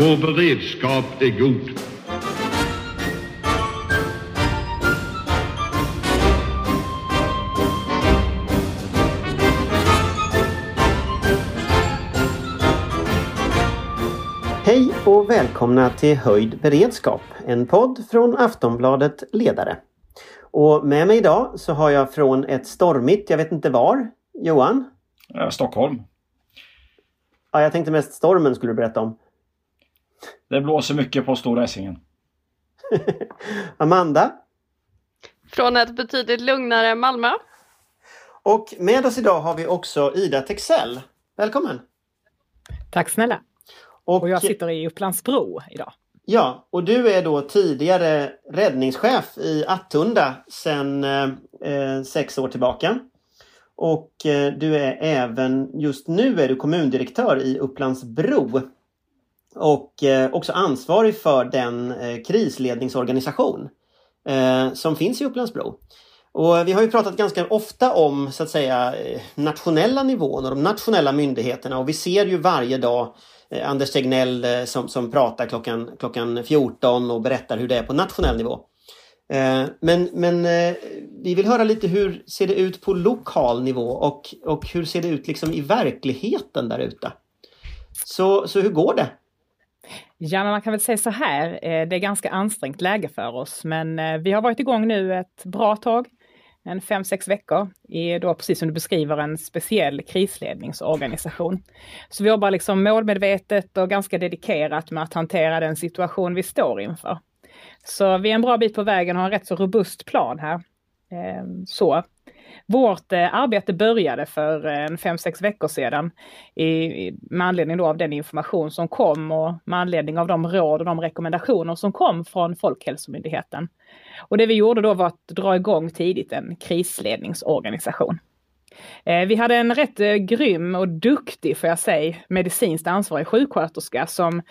Vår beredskap är god. Hej och välkomna till Höjd beredskap, en podd från Aftonbladet Ledare. Och med mig idag så har jag från ett stormigt, jag vet inte var, Johan? Eh, Stockholm. Ja, jag tänkte mest stormen skulle du berätta om. Det blåser mycket på Stora Essingen. Amanda? Från ett betydligt lugnare Malmö. Och med oss idag har vi också Ida Texell. Välkommen! Tack snälla! Och, och jag sitter i Upplandsbro idag. Ja, och du är då tidigare räddningschef i Attunda sedan eh, sex år tillbaka. Och eh, du är även, just nu är du kommundirektör i Upplandsbro. Och eh, också ansvarig för den eh, krisledningsorganisation eh, som finns i Upplandsbro. Och vi har ju pratat ganska ofta om så att säga nationella nivån och de nationella myndigheterna och vi ser ju varje dag Anders Tegnell som, som pratar klockan, klockan 14 och berättar hur det är på nationell nivå. Men, men vi vill höra lite hur ser det ut på lokal nivå och, och hur ser det ut liksom i verkligheten där ute? Så, så hur går det? Ja, men man kan väl säga så här, eh, det är ganska ansträngt läge för oss, men eh, vi har varit igång nu ett bra tag en fem, sex veckor i då precis som du beskriver en speciell krisledningsorganisation. Så vi jobbar liksom målmedvetet och ganska dedikerat med att hantera den situation vi står inför. Så vi är en bra bit på vägen och har en rätt så robust plan här. Eh, så vårt eh, arbete började för en fem sex veckor sedan i, med anledning av den information som kom och med anledning av de råd och de rekommendationer som kom från Folkhälsomyndigheten. Och det vi gjorde då var att dra igång tidigt en krisledningsorganisation. Eh, vi hade en rätt eh, grym och duktig, får jag säga, medicinskt ansvarig sjuksköterska som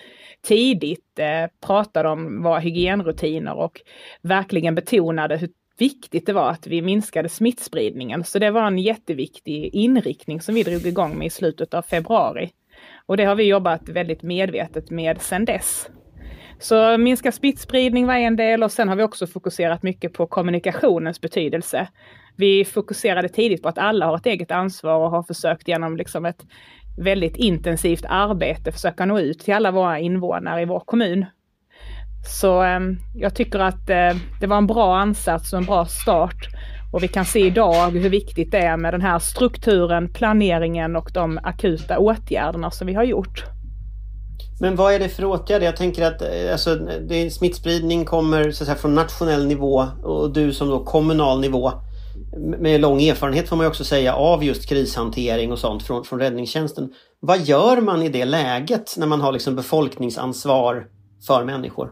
tidigt pratade om våra hygienrutiner och verkligen betonade hur viktigt det var att vi minskade smittspridningen. Så det var en jätteviktig inriktning som vi drog igång med i slutet av februari. Och det har vi jobbat väldigt medvetet med sedan dess. Så minska smittspridning var en del och sen har vi också fokuserat mycket på kommunikationens betydelse. Vi fokuserade tidigt på att alla har ett eget ansvar och har försökt genom liksom ett väldigt intensivt arbete försöka nå ut till alla våra invånare i vår kommun så eh, jag tycker att eh, det var en bra ansats och en bra start. Och vi kan se idag hur viktigt det är med den här strukturen, planeringen och de akuta åtgärderna som vi har gjort. Men vad är det för åtgärder? Jag tänker att eh, alltså, det, smittspridning kommer så att säga, från nationell nivå och du som då kommunal nivå med lång erfarenhet får man också säga av just krishantering och sånt från, från räddningstjänsten. Vad gör man i det läget när man har liksom befolkningsansvar för människor?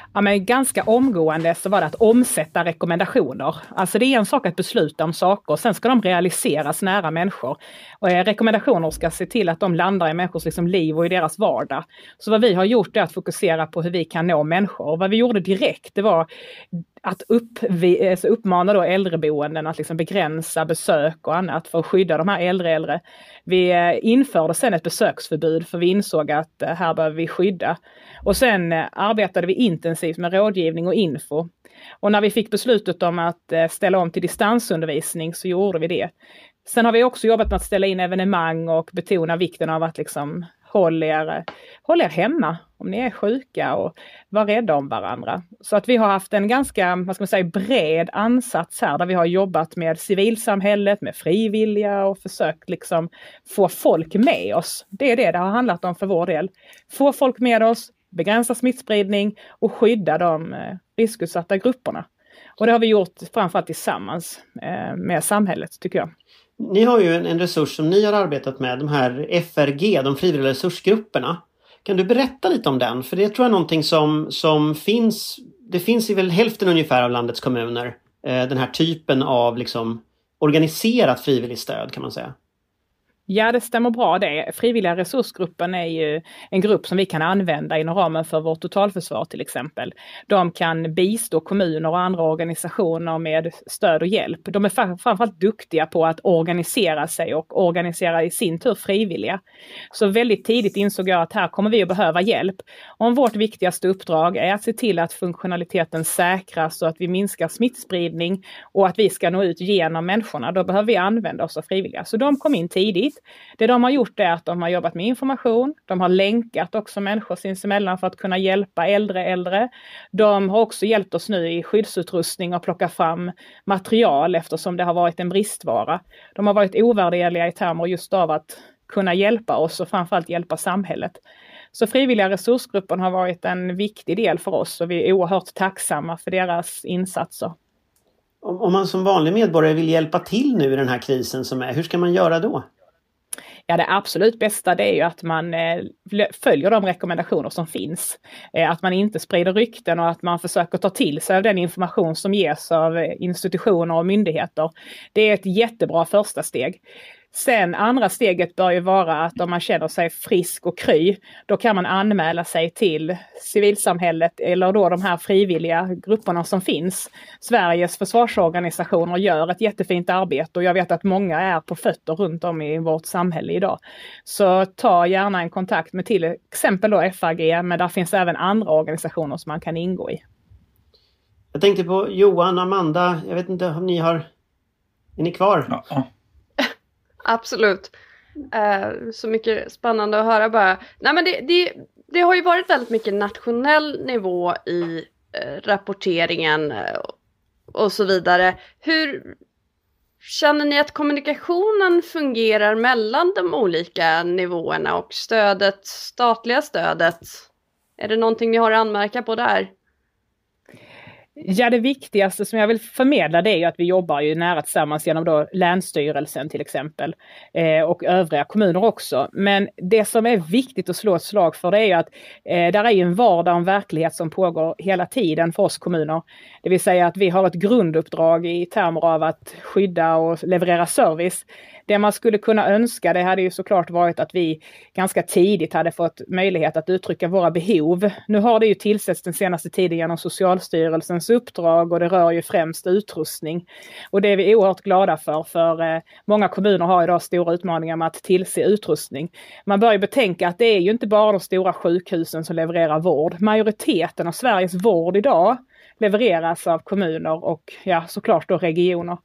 ja, men ganska omgående så var det att omsätta rekommendationer. Alltså det är en sak att besluta om saker, sen ska de realiseras nära människor. Och eh, rekommendationer ska se till att de landar i människors liksom, liv och i deras vardag. Så vad vi har gjort är att fokusera på hur vi kan nå människor. Och vad vi gjorde direkt, det var att upp, vi, alltså uppmana då äldreboenden att liksom begränsa besök och annat för att skydda de här äldre äldre. Vi eh, införde sen ett besöksförbud för vi insåg att eh, här behöver vi skydda. Och sen arbetade vi intensivt med rådgivning och info. Och när vi fick beslutet om att eh, ställa om till distansundervisning så gjorde vi det. Sen har vi också jobbat med att ställa in evenemang och betona vikten av att liksom håll er, eh, håll er hemma om ni är sjuka och var rädda om varandra. Så att vi har haft en ganska, vad ska man säga, bred ansats här där vi har jobbat med civilsamhället, med frivilliga och försökt liksom få folk med oss. Det är det det har handlat om för vår del. Få folk med oss, begränsa smittspridning och skydda de eh, riskutsatta grupperna. Och det har vi gjort framförallt tillsammans eh, med samhället tycker jag. Ni har ju en, en resurs som ni har arbetat med, de här FRG, de frivilliga resursgrupperna. Kan du berätta lite om den? För det tror jag är någonting som, som finns, det finns i väl hälften ungefär av landets kommuner. Eh, den här typen av liksom organiserat frivilligt stöd kan man säga. Ja, det stämmer bra det. Frivilliga resursgruppen är ju en grupp som vi kan använda inom ramen för vårt totalförsvar till exempel. De kan bistå kommuner och andra organisationer med stöd och hjälp. De är framförallt duktiga på att organisera sig och organisera i sin tur frivilliga. Så väldigt tidigt insåg jag att här kommer vi att behöva hjälp. Om vårt viktigaste uppdrag är att se till att funktionaliteten säkras och att vi minskar smittspridning och att vi ska nå ut genom människorna, då behöver vi använda oss av frivilliga. Så de kom in tidigt. Det de har gjort är att de har jobbat med information. De har länkat också människor sinsemellan för att kunna hjälpa äldre äldre. De har också hjälpt oss nu i skyddsutrustning och plocka fram material eftersom det har varit en bristvara. De har varit ovärderliga i termer just av att kunna hjälpa oss och framförallt hjälpa samhället. Så frivilliga resursgruppen har varit en viktig del för oss och vi är oerhört tacksamma för deras insatser. Om man som vanlig medborgare vill hjälpa till nu i den här krisen som är, hur ska man göra då? Ja, det absolut bästa det är ju att man eh, följer de rekommendationer som finns. Eh, att man inte sprider rykten och att man försöker ta till sig av den information som ges av eh, institutioner och myndigheter. Det är ett jättebra första steg. Sen andra steget bör ju vara att om man känner sig frisk och kry, då kan man anmäla sig till civilsamhället eller då de här frivilliga grupperna som finns. Sveriges försvarsorganisationer gör ett jättefint arbete och jag vet att många är på fötter runt om i vårt samhälle idag. Så ta gärna en kontakt med till exempel då FAG, men där finns även andra organisationer som man kan ingå i. Jag tänkte på Johan, Amanda, jag vet inte om ni har... Är ni kvar? Ja. Absolut. Uh, så mycket spännande att höra bara. Nej men det, det, det har ju varit väldigt mycket nationell nivå i uh, rapporteringen uh, och så vidare. Hur känner ni att kommunikationen fungerar mellan de olika nivåerna och stödet, statliga stödet? Är det någonting ni har att anmärka på där? Ja, det viktigaste som jag vill förmedla det är ju att vi jobbar ju nära tillsammans genom då Länsstyrelsen till exempel eh, och övriga kommuner också. Men det som är viktigt att slå ett slag för det är ju att eh, där är ju en vardag och en verklighet som pågår hela tiden för oss kommuner. Det vill säga att vi har ett grunduppdrag i termer av att skydda och leverera service. Det man skulle kunna önska det hade ju såklart varit att vi ganska tidigt hade fått möjlighet att uttrycka våra behov. Nu har det ju tillsätts den senaste tiden genom Socialstyrelsens uppdrag och det rör ju främst utrustning. Och det är vi oerhört glada för, för eh, många kommuner har idag stora utmaningar med att tillse utrustning. Man bör ju betänka att det är ju inte bara de stora sjukhusen som levererar vård. Majoriteten av Sveriges vård idag levereras av kommuner och ja, såklart då regioner.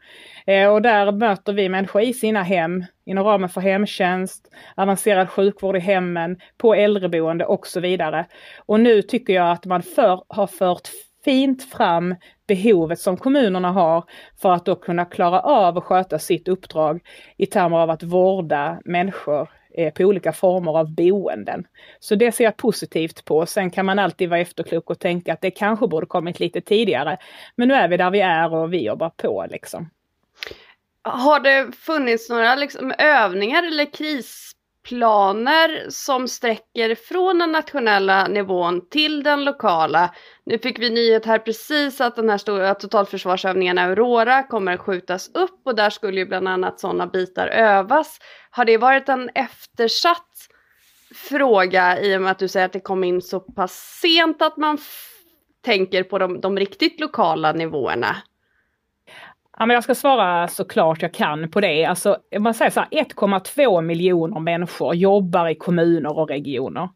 Eh, och där möter vi människor i sina hem inom ramen för hemtjänst, avancerad sjukvård i hemmen, på äldreboende och så vidare. Och nu tycker jag att man för, har fört fint fram behovet som kommunerna har för att då kunna klara av att sköta sitt uppdrag i termer av att vårda människor Eh, på olika former av boenden. Så det ser jag positivt på. Sen kan man alltid vara efterklok och tänka att det kanske borde kommit lite tidigare. Men nu är vi där vi är och vi jobbar på liksom. Har det funnits några liksom, övningar eller planer som sträcker från den nationella nivån till den lokala? Nu fick vi nyhet här precis att den här stora totalförsvarsövningen Aurora kommer skjutas upp och där skulle ju bland annat sådana bitar övas. Har det varit en eftersatt fråga i och med att du säger att det kom in så pass sent att man tänker på de, de riktigt lokala nivåerna? Ja, men jag ska svara så klart jag kan på det. Alltså, man säger så 1,2 miljoner människor jobbar i kommuner och regioner.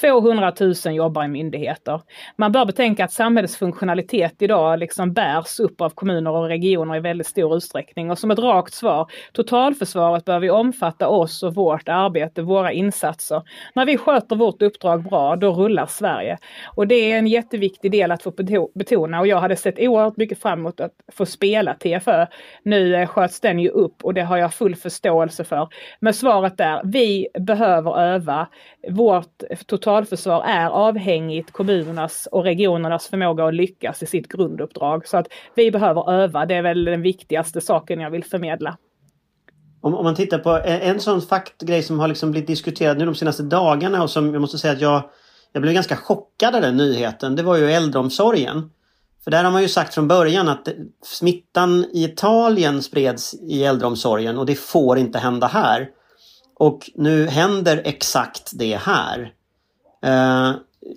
200 000 jobbar i myndigheter. Man bör betänka att samhällets funktionalitet idag liksom bärs upp av kommuner och regioner i väldigt stor utsträckning. Och som ett rakt svar, totalförsvaret behöver vi omfatta oss och vårt arbete, våra insatser. När vi sköter vårt uppdrag bra, då rullar Sverige. Och det är en jätteviktig del att få betona och jag hade sett oerhört mycket fram emot att få spela TF för. Nu eh, sköts den ju upp och det har jag full förståelse för. Men svaret är, vi behöver öva. Vårt totalförsvar är avhängigt kommunernas och regionernas förmåga att lyckas i sitt grunduppdrag. Så att vi behöver öva, det är väl den viktigaste saken jag vill förmedla. Om, om man tittar på en sån faktgrej som har liksom blivit diskuterad nu de senaste dagarna och som jag måste säga att jag jag blev ganska chockad av den nyheten. Det var ju äldreomsorgen. För där har man ju sagt från början att smittan i Italien spreds i äldreomsorgen och det får inte hända här. Och nu händer exakt det här. Eh,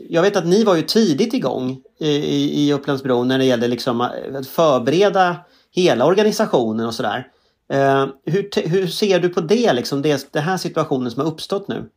jag vet att ni var ju tidigt igång i, i Upplandsbro när det gällde liksom att förbereda hela organisationen och sådär. Eh, hur, hur ser du på det, liksom, det, den här situationen som har uppstått nu?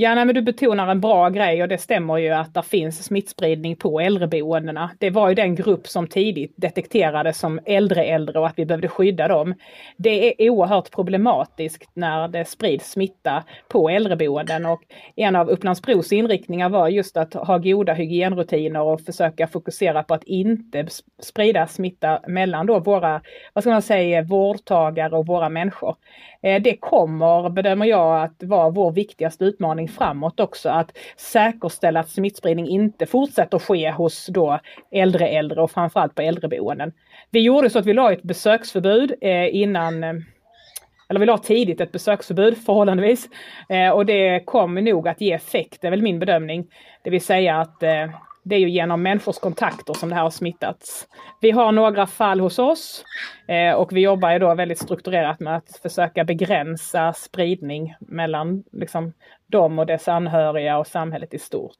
Ja, nej, men du betonar en bra grej och det stämmer ju att det finns smittspridning på äldreboendena. Det var ju den grupp som tidigt detekterades som äldre äldre och att vi behövde skydda dem. Det är oerhört problematiskt när det sprids smitta på äldreboenden och en av Upplands-Bros inriktningar var just att ha goda hygienrutiner och försöka fokusera på att inte sprida smitta mellan då våra, vad ska man säga, vårdtagare och våra människor. Eh, det kommer, bedömer jag, att vara vår viktigaste utmaning framåt också. Att säkerställa att smittspridning inte fortsätter ske hos då äldre äldre och framförallt på äldreboenden. Vi gjorde så att vi la ett besöksförbud eh, innan eh, eller vi la tidigt ett besöksförbud förhållandevis. och det kommer nog att ge effekt, det är väl min bedömning. Det vill säga att det är ju genom människors kontakter som det här har smittats. Vi har några fall hos oss eh, och vi jobbar ju då väldigt strukturerat med att försöka begränsa spridning mellan liksom, dem och dess anhöriga och samhället i stort.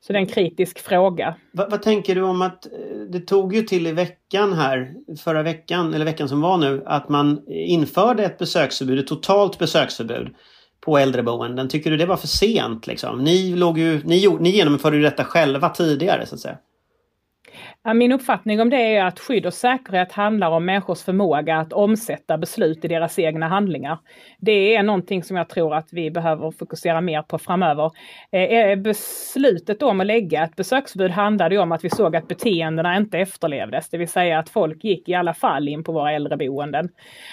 Så det är en kritisk fråga. Vad, vad, tänker du om att eh, det tog ju till i veckan här, förra veckan, eller veckan som var nu, att man införde ett besöksförbud, ett totalt besöksförbud på äldreboenden. Tycker du det var för sent? Liksom? Ni, låg ju, ni, ni genomförde ju detta själva tidigare så att säga. Min uppfattning om det är att skydd och säkerhet handlar om människors förmåga att omsätta beslut i deras egna handlingar. Det är någonting som jag tror att vi behöver fokusera mer på framöver. Eh, beslutet om att lägga ett besöksförbud handlade om att vi såg att beteendena inte efterlevdes, det vill säga att folk gick i alla fall in på våra äldreboenden.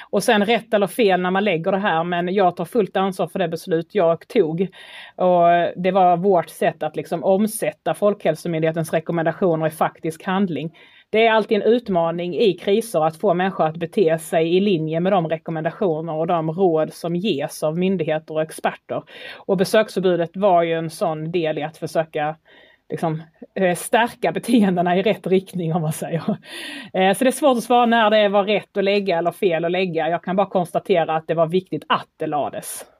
Och sen rätt eller fel när man lägger det här, men jag tar fullt ansvar för det beslut jag tog. Och det var vårt sätt att liksom omsätta Folkhälsomyndighetens rekommendationer i faktisk handling handling. Det är alltid en utmaning i kriser att få människor att bete sig i linje med de rekommendationer och de råd som ges av myndigheter och experter. Och besöksförbudet var ju en sån del i att försöka liksom, eh, stärka beteendena i rätt riktning om man säger. Eh, så det är svårt att svara när det var rätt att lägga eller fel att lägga. Jag kan bara konstatera att det var viktigt att det lades.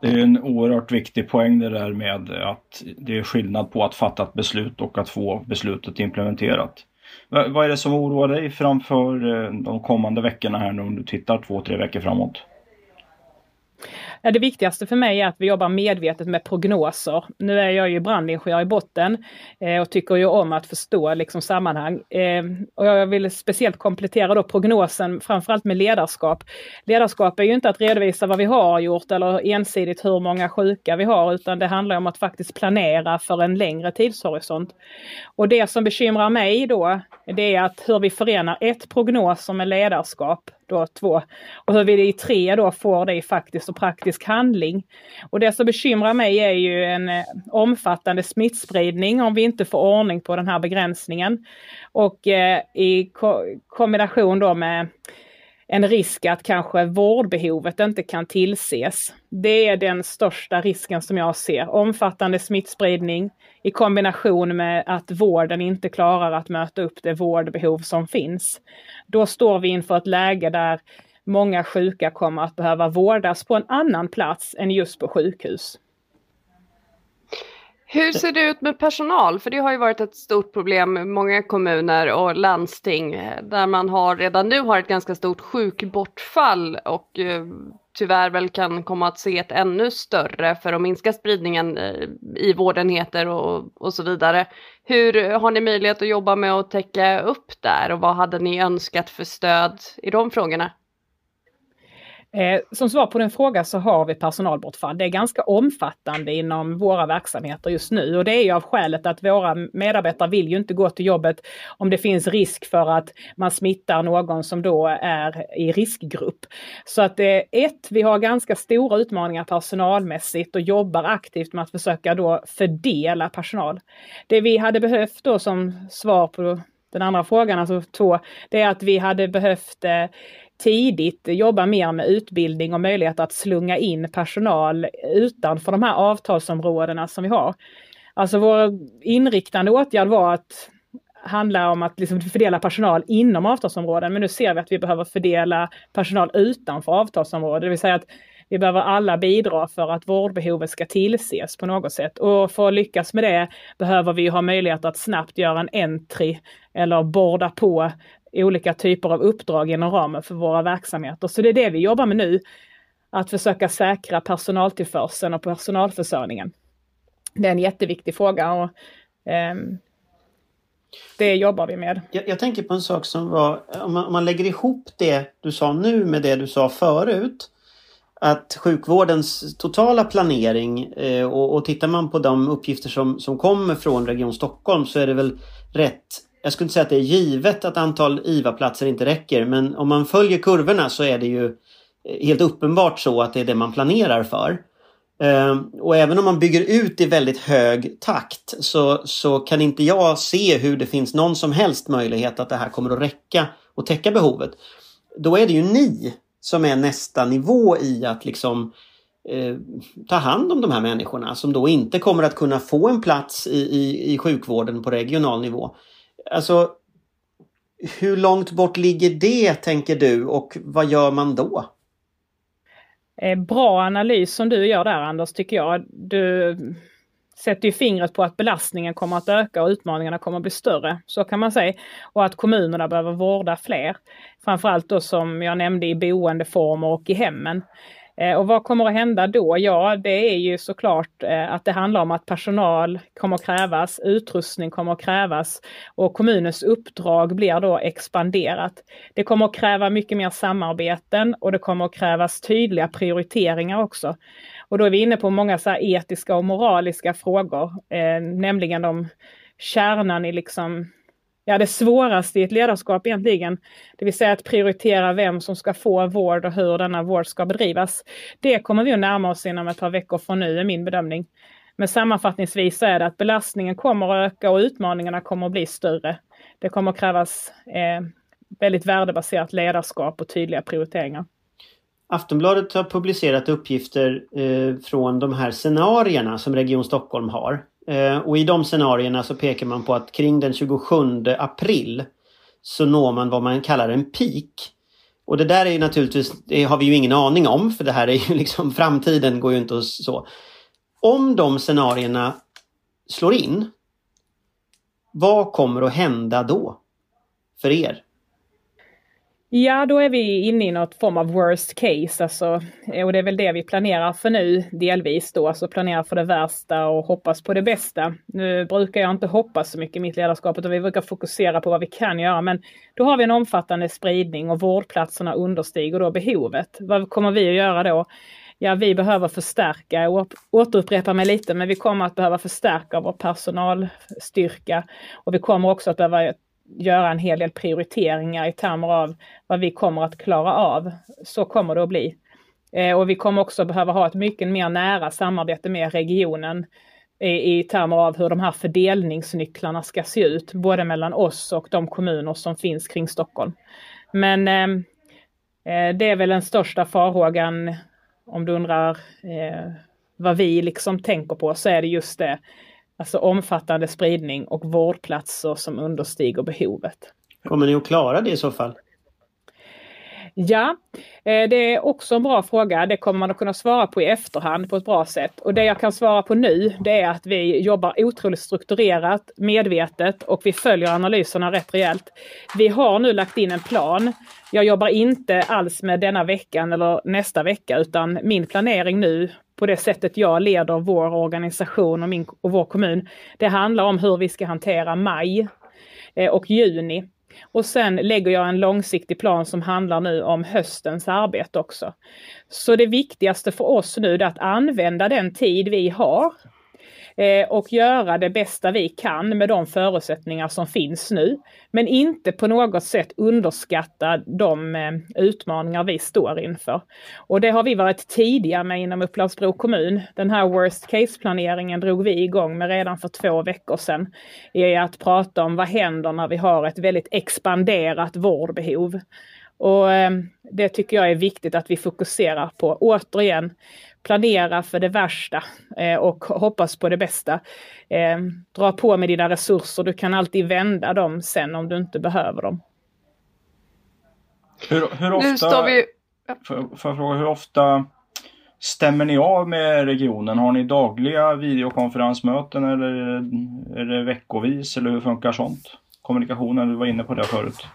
Det är en oerhört viktig poäng det där med att det är skillnad på att fatta ett beslut och att få beslutet implementerat. Vad är det som oroar dig framför eh, de kommande veckorna här nu om du tittar två, tre veckor framåt? Det viktigaste för mig är att vi jobbar medvetet med prognoser. Nu är jag ju brandingenjör i botten eh, och tycker ju om att förstå liksom sammanhang. Eh, och jag vill speciellt komplettera då prognosen framförallt med ledarskap. Ledarskap är ju inte att redovisa vad vi har gjort eller ensidigt hur många sjuka vi har utan det handlar om att faktiskt planera för en längre tidshorisont. Och det som bekymrar mig då det är att hur vi förenar ett prognoser med ledarskap då två. Och hur vi i tre då får det i faktisk och praktisk handling. Och det som bekymrar mig är ju en eh, omfattande smittspridning om vi inte får ordning på den här begränsningen. Och eh, i ko kombination då med en risk att kanske vårdbehovet inte kan tillses. Det är den största risken som jag ser. Omfattande smittspridning i kombination med att vården inte klarar att möta upp det vårdbehov som finns. Då står vi inför ett läge där många sjuka kommer att behöva vårdas på en annan plats än just på sjukhus. Hur ser det ut med personal? För det har ju varit ett stort problem i många kommuner och landsting där man har redan nu har ett ganska stort sjukbortfall och eh, tyvärr väl kan komma att se ett ännu större för att minska spridningen eh, i vårdenheter och, och så vidare. Hur har ni möjlighet att jobba med att täcka upp där och vad hade ni önskat för stöd i de frågorna? Eh, som svar på din fråga så har vi personalbortfall. Det är ganska omfattande inom våra verksamheter just nu och det är ju av skälet att våra medarbetare vill ju inte gå till jobbet om det finns risk för att man smittar någon som då är i riskgrupp. Så att eh, ett, vi har ganska stora utmaningar personalmässigt och jobbar aktivt med att försöka då fördela personal. Det vi hade behövt då som svar på den andra frågan, alltså två, det är att vi hade behövt eh, tidigt jobba mer med utbildning och möjlighet att slunga in personal utanför de här avtalsområdena som vi har. Alltså vår inriktande åtgärd var att handla om att liksom fördela personal inom avtalsområden, men nu ser vi att vi behöver fördela personal utanför avtalsområden, det vill säga att vi behöver alla bidra för att vårdbehovet ska tillses på något sätt. Och för att lyckas med det behöver vi ha möjlighet att snabbt göra en entry eller borda på olika typer av uppdrag inom ramen för våra verksamheter. Så det är det vi jobbar med nu. Att försöka säkra personaltillförseln och personalförsörjningen. Det är en jätteviktig fråga och eh, det jobbar vi med. Jag, jag, tänker på en sak som var, om man, om man lägger ihop det du sa nu med det du sa förut att sjukvårdens totala planering eh, och, och tittar man på de uppgifter som, som kommer från Region Stockholm så är det väl rätt jag skulle inte säga att det är givet att antal IVA-platser inte räcker men om man följer kurvorna så är det ju eh, helt uppenbart så att det är det man planerar för. Ehm, och även om man bygger ut i väldigt hög takt så, så kan inte jag se hur det finns någon som helst möjlighet att det här kommer att räcka och täcka behovet. Då är det ju ni som är nästa nivå i att liksom eh, ta hand om de här människorna som då inte kommer att kunna få en plats i, i, i sjukvården på regional nivå. Alltså, hur långt bort ligger det tänker du och vad gör man då? Eh, bra analys som du gör där Anders tycker jag. Du sätter ju fingret på att belastningen kommer att öka och utmaningarna kommer att bli större. Så kan man säga. Och att kommunerna behöver vårda fler. Framförallt då som jag nämnde i boendeformer och i hemmen. Eh, och vad kommer att hända då? Ja, det är ju såklart eh, att det handlar om att personal kommer att krävas, utrustning kommer att krävas och kommunens uppdrag blir då expanderat. Det kommer att kräva mycket mer samarbeten och det kommer att krävas tydliga prioriteringar också. Och då är vi inne på många så etiska och moraliska frågor, eh, nämligen de kärnan i liksom ja, det svåraste i ett ledarskap egentligen. Det vill säga att prioritera vem som ska få vård och hur denna vård ska bedrivas. Det kommer vi att närma oss inom ett par veckor från nu, är min bedömning. Men sammanfattningsvis så är det att belastningen kommer att öka och utmaningarna kommer att bli större. Det kommer att krävas eh, väldigt värdebaserat ledarskap och tydliga prioriteringar. Aftonbladet har publicerat uppgifter eh, från de här scenarierna som Region Stockholm har. Eh, och i de scenarierna så pekar man på att kring den 27 april så når man vad man kallar en peak. Och det där är ju naturligtvis, det har vi ju ingen aning om för det här är ju liksom framtiden går ju inte och så. Om de scenarierna slår in, vad kommer att hända då? För er? Ja, då är vi inne i något form av worst case, alltså, eh, och det är väl det vi planerar för nu delvis då, alltså planerar för det värsta och hoppas på det bästa. Nu brukar jag inte hoppas så mycket i mitt ledarskap, utan vi brukar fokusera på vad vi kan göra, men då har vi en omfattande spridning och vårdplatserna understiger då behovet. Vad kommer vi att göra då? Ja, vi behöver förstärka, jag återupprepar mig lite, men vi kommer att behöva förstärka vår personalstyrka och vi kommer också att behöva göra en hel del prioriteringar i termer av vad vi kommer att klara av. Så kommer det att bli. Eh, och vi kommer också behöva ha ett mycket mer nära samarbete med regionen i, i termer av hur de här fördelningsnycklarna ska se ut, både mellan oss och de kommuner som finns kring Stockholm. Men ehm, eh det är väl den största farhågan om du undrar eh, vad vi liksom tänker på så är det just det Alltså omfattande spridning och vårdplatser som understiger behovet. Kommer ni att klara det i så fall? Ja, eh, det är också en bra fråga. Det kommer man att kunna svara på i efterhand på ett bra sätt. Och det jag kan svara på nu det är att vi jobbar otroligt strukturerat, medvetet och vi följer analyserna rätt rejält. Vi har nu lagt in en plan. Jag jobbar inte alls med denna veckan eller nästa vecka utan min planering nu på det sättet jag leder vår organisation och, min, och vår kommun. Det handlar om hur vi ska hantera maj eh, och juni. Och sen lägger jag en långsiktig plan som handlar nu om höstens arbete också. Så det viktigaste för oss nu är att använda den tid vi har Eh, och göra det bästa vi kan med de förutsättningar som finns nu. Men inte på något sätt underskatta de eh, utmaningar vi står inför. Och det har vi varit tidiga med inom Upplands-Bro kommun. Den här worst case-planeringen drog vi igång med redan för två veckor sedan. I att prata om vad händer när vi har ett väldigt expanderat vårdbehov. Och eh, det tycker jag är viktigt att vi fokuserar på. Återigen, planera för det värsta eh, och hoppas på det bästa. Eh, dra på med dina resurser, du kan alltid vända dem sen om du inte behöver dem. Hur, hur ofta, nu står vi... För, för fråga, hur ofta stämmer ni av med regionen? Har ni dagliga videokonferensmöten eller är det veckovis eller hur funkar sånt? Kommunikationen, du var inne på det förut.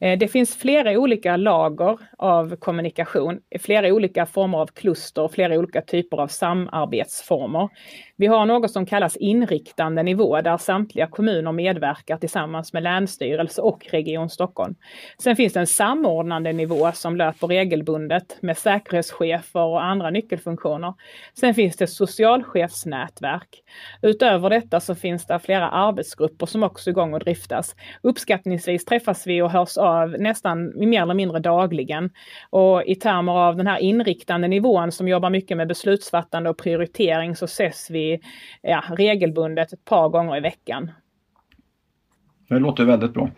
Eh, det finns flera olika lager av kommunikation, flera olika former av kluster, flera olika typer av samarbetsformer. Vi har något som kallas inriktande nivå där samtliga kommuner medverkar tillsammans med Länsstyrelse och Region Stockholm. Sen finns det en samordnande nivå som löper regelbundet med säkerhetschefer och andra nyckelfunktioner. Sen finns det socialchefsnätverk. Utöver detta så finns det flera arbetsgrupper som också är igång och driftas. Uppskattningsvis träffas vi och hörs av nästan mer eller mindre dagligen. Och i termer av den här inriktande nivån som jobbar mycket med beslutsfattande och prioritering så ses vi ja, regelbundet ett par gånger i veckan. Det låter väldigt bra.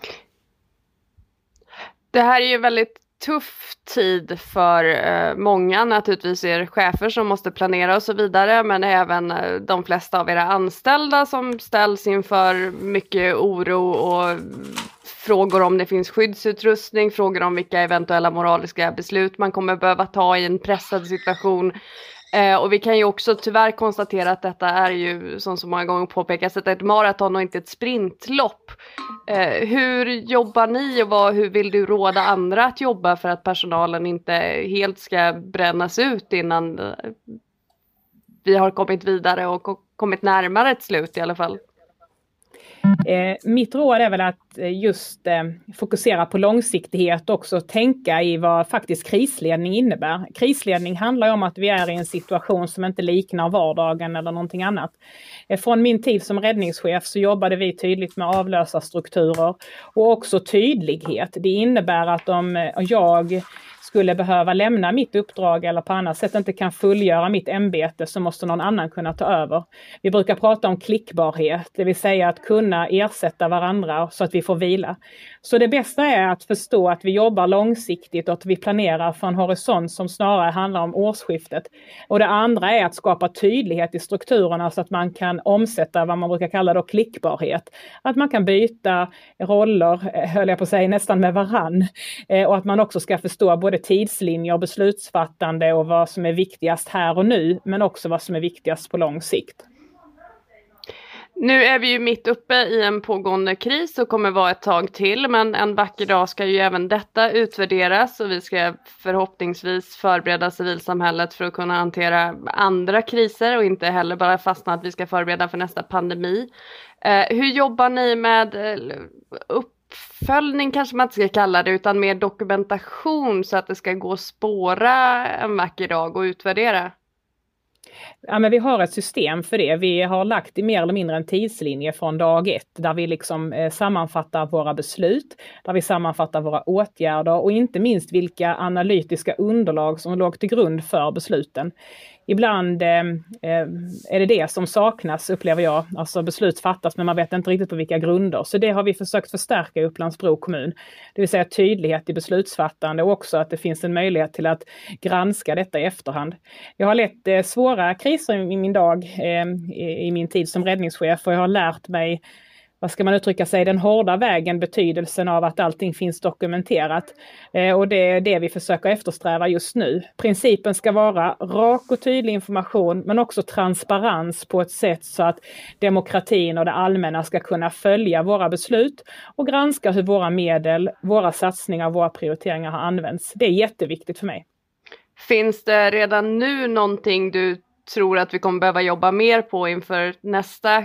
Det här är ju väldigt tuff tid för eh, många, naturligtvis er chefer som måste planera och så vidare, men även eh, de flesta av era anställda som ställs inför mycket oro och frågor om det finns skyddsutrustning, frågor om vilka eventuella moraliska beslut man kommer behöva ta i en pressad situation. Eh, och vi kan ju också tyvärr konstatera att detta är ju, som så många gånger påpekas, ett maraton och inte ett sprintlopp. Eh, hur jobbar ni och vad, hur vill du råda andra att jobba för att personalen inte helt ska brännas ut innan eh, vi har kommit vidare och kommit närmare ett slut i alla fall? Eh, mitt råd är väl att eh, just eh, fokusera på långsiktighet och också tänka i vad faktiskt krisledning innebär. Krisledning handlar om att vi är i en situation som inte liknar vardagen eller någonting annat. Eh, från min tid som räddningschef så jobbade vi tydligt med avlösarstrukturer och också tydlighet. Det innebär att om eh, jag skulle behöva lämna mitt uppdrag eller på annat sätt inte kan fullgöra mitt ämbete så måste någon annan kunna ta över. Vi brukar prata om klickbarhet, det vill säga att kunna ersätta varandra så att vi får vila. Så det bästa är att förstå att vi jobbar långsiktigt och att vi planerar för en horisont som snarare handlar om årsskiftet. Och det andra är att skapa tydlighet i strukturerna så att man kan omsätta vad man brukar kalla då klickbarhet. Att man kan byta roller, eh, höll jag på att säga, nästan med varann. Eh, och att man också ska förstå både tidslinjer, beslutsfattande och vad som är viktigast här och nu, men också vad som är viktigast på lång sikt. Nu är vi ju mitt uppe i en pågående kris och kommer vara ett tag till men en vacker dag ska ju även detta utvärderas och vi ska förhoppningsvis förbereda civilsamhället för att kunna hantera andra kriser och inte heller bara fastna att vi ska förbereda för nästa pandemi. Eh, hur jobbar ni med eh, upp uppföljning kanske man inte ska kalla det utan mer dokumentation så att det ska gå att spåra en vacker dag och utvärdera? Ja, men vi har ett system för det. Vi har lagt i mer eller mindre en tidslinje från dag ett där vi liksom eh, sammanfattar våra beslut, där vi sammanfattar våra åtgärder och inte minst vilka analytiska underlag som låg till grund för besluten ibland eh, eh, är det det som saknas upplever jag. Alltså beslut fattas men man vet inte riktigt på vilka grunder. Så det har vi försökt förstärka i Upplands-Bro kommun. Det vill säga tydlighet i beslutsfattande och också att det finns en möjlighet till att granska detta i efterhand. Jag har lett eh, svåra kriser i min dag eh, i, i min tid som räddningschef och jag har lärt mig vad ska man uttrycka sig, den hårda vägen betydelsen av att allting finns dokumenterat. Eh, och det är det vi försöker eftersträva just nu. Principen ska vara rak och tydlig information men också transparens på ett sätt så att demokratin och det allmänna ska kunna följa våra beslut och granska hur våra medel, våra satsningar, och våra prioriteringar har använts. Det är jätteviktigt för mig. Finns det redan nu någonting du tror att vi kommer behöva jobba mer på inför nästa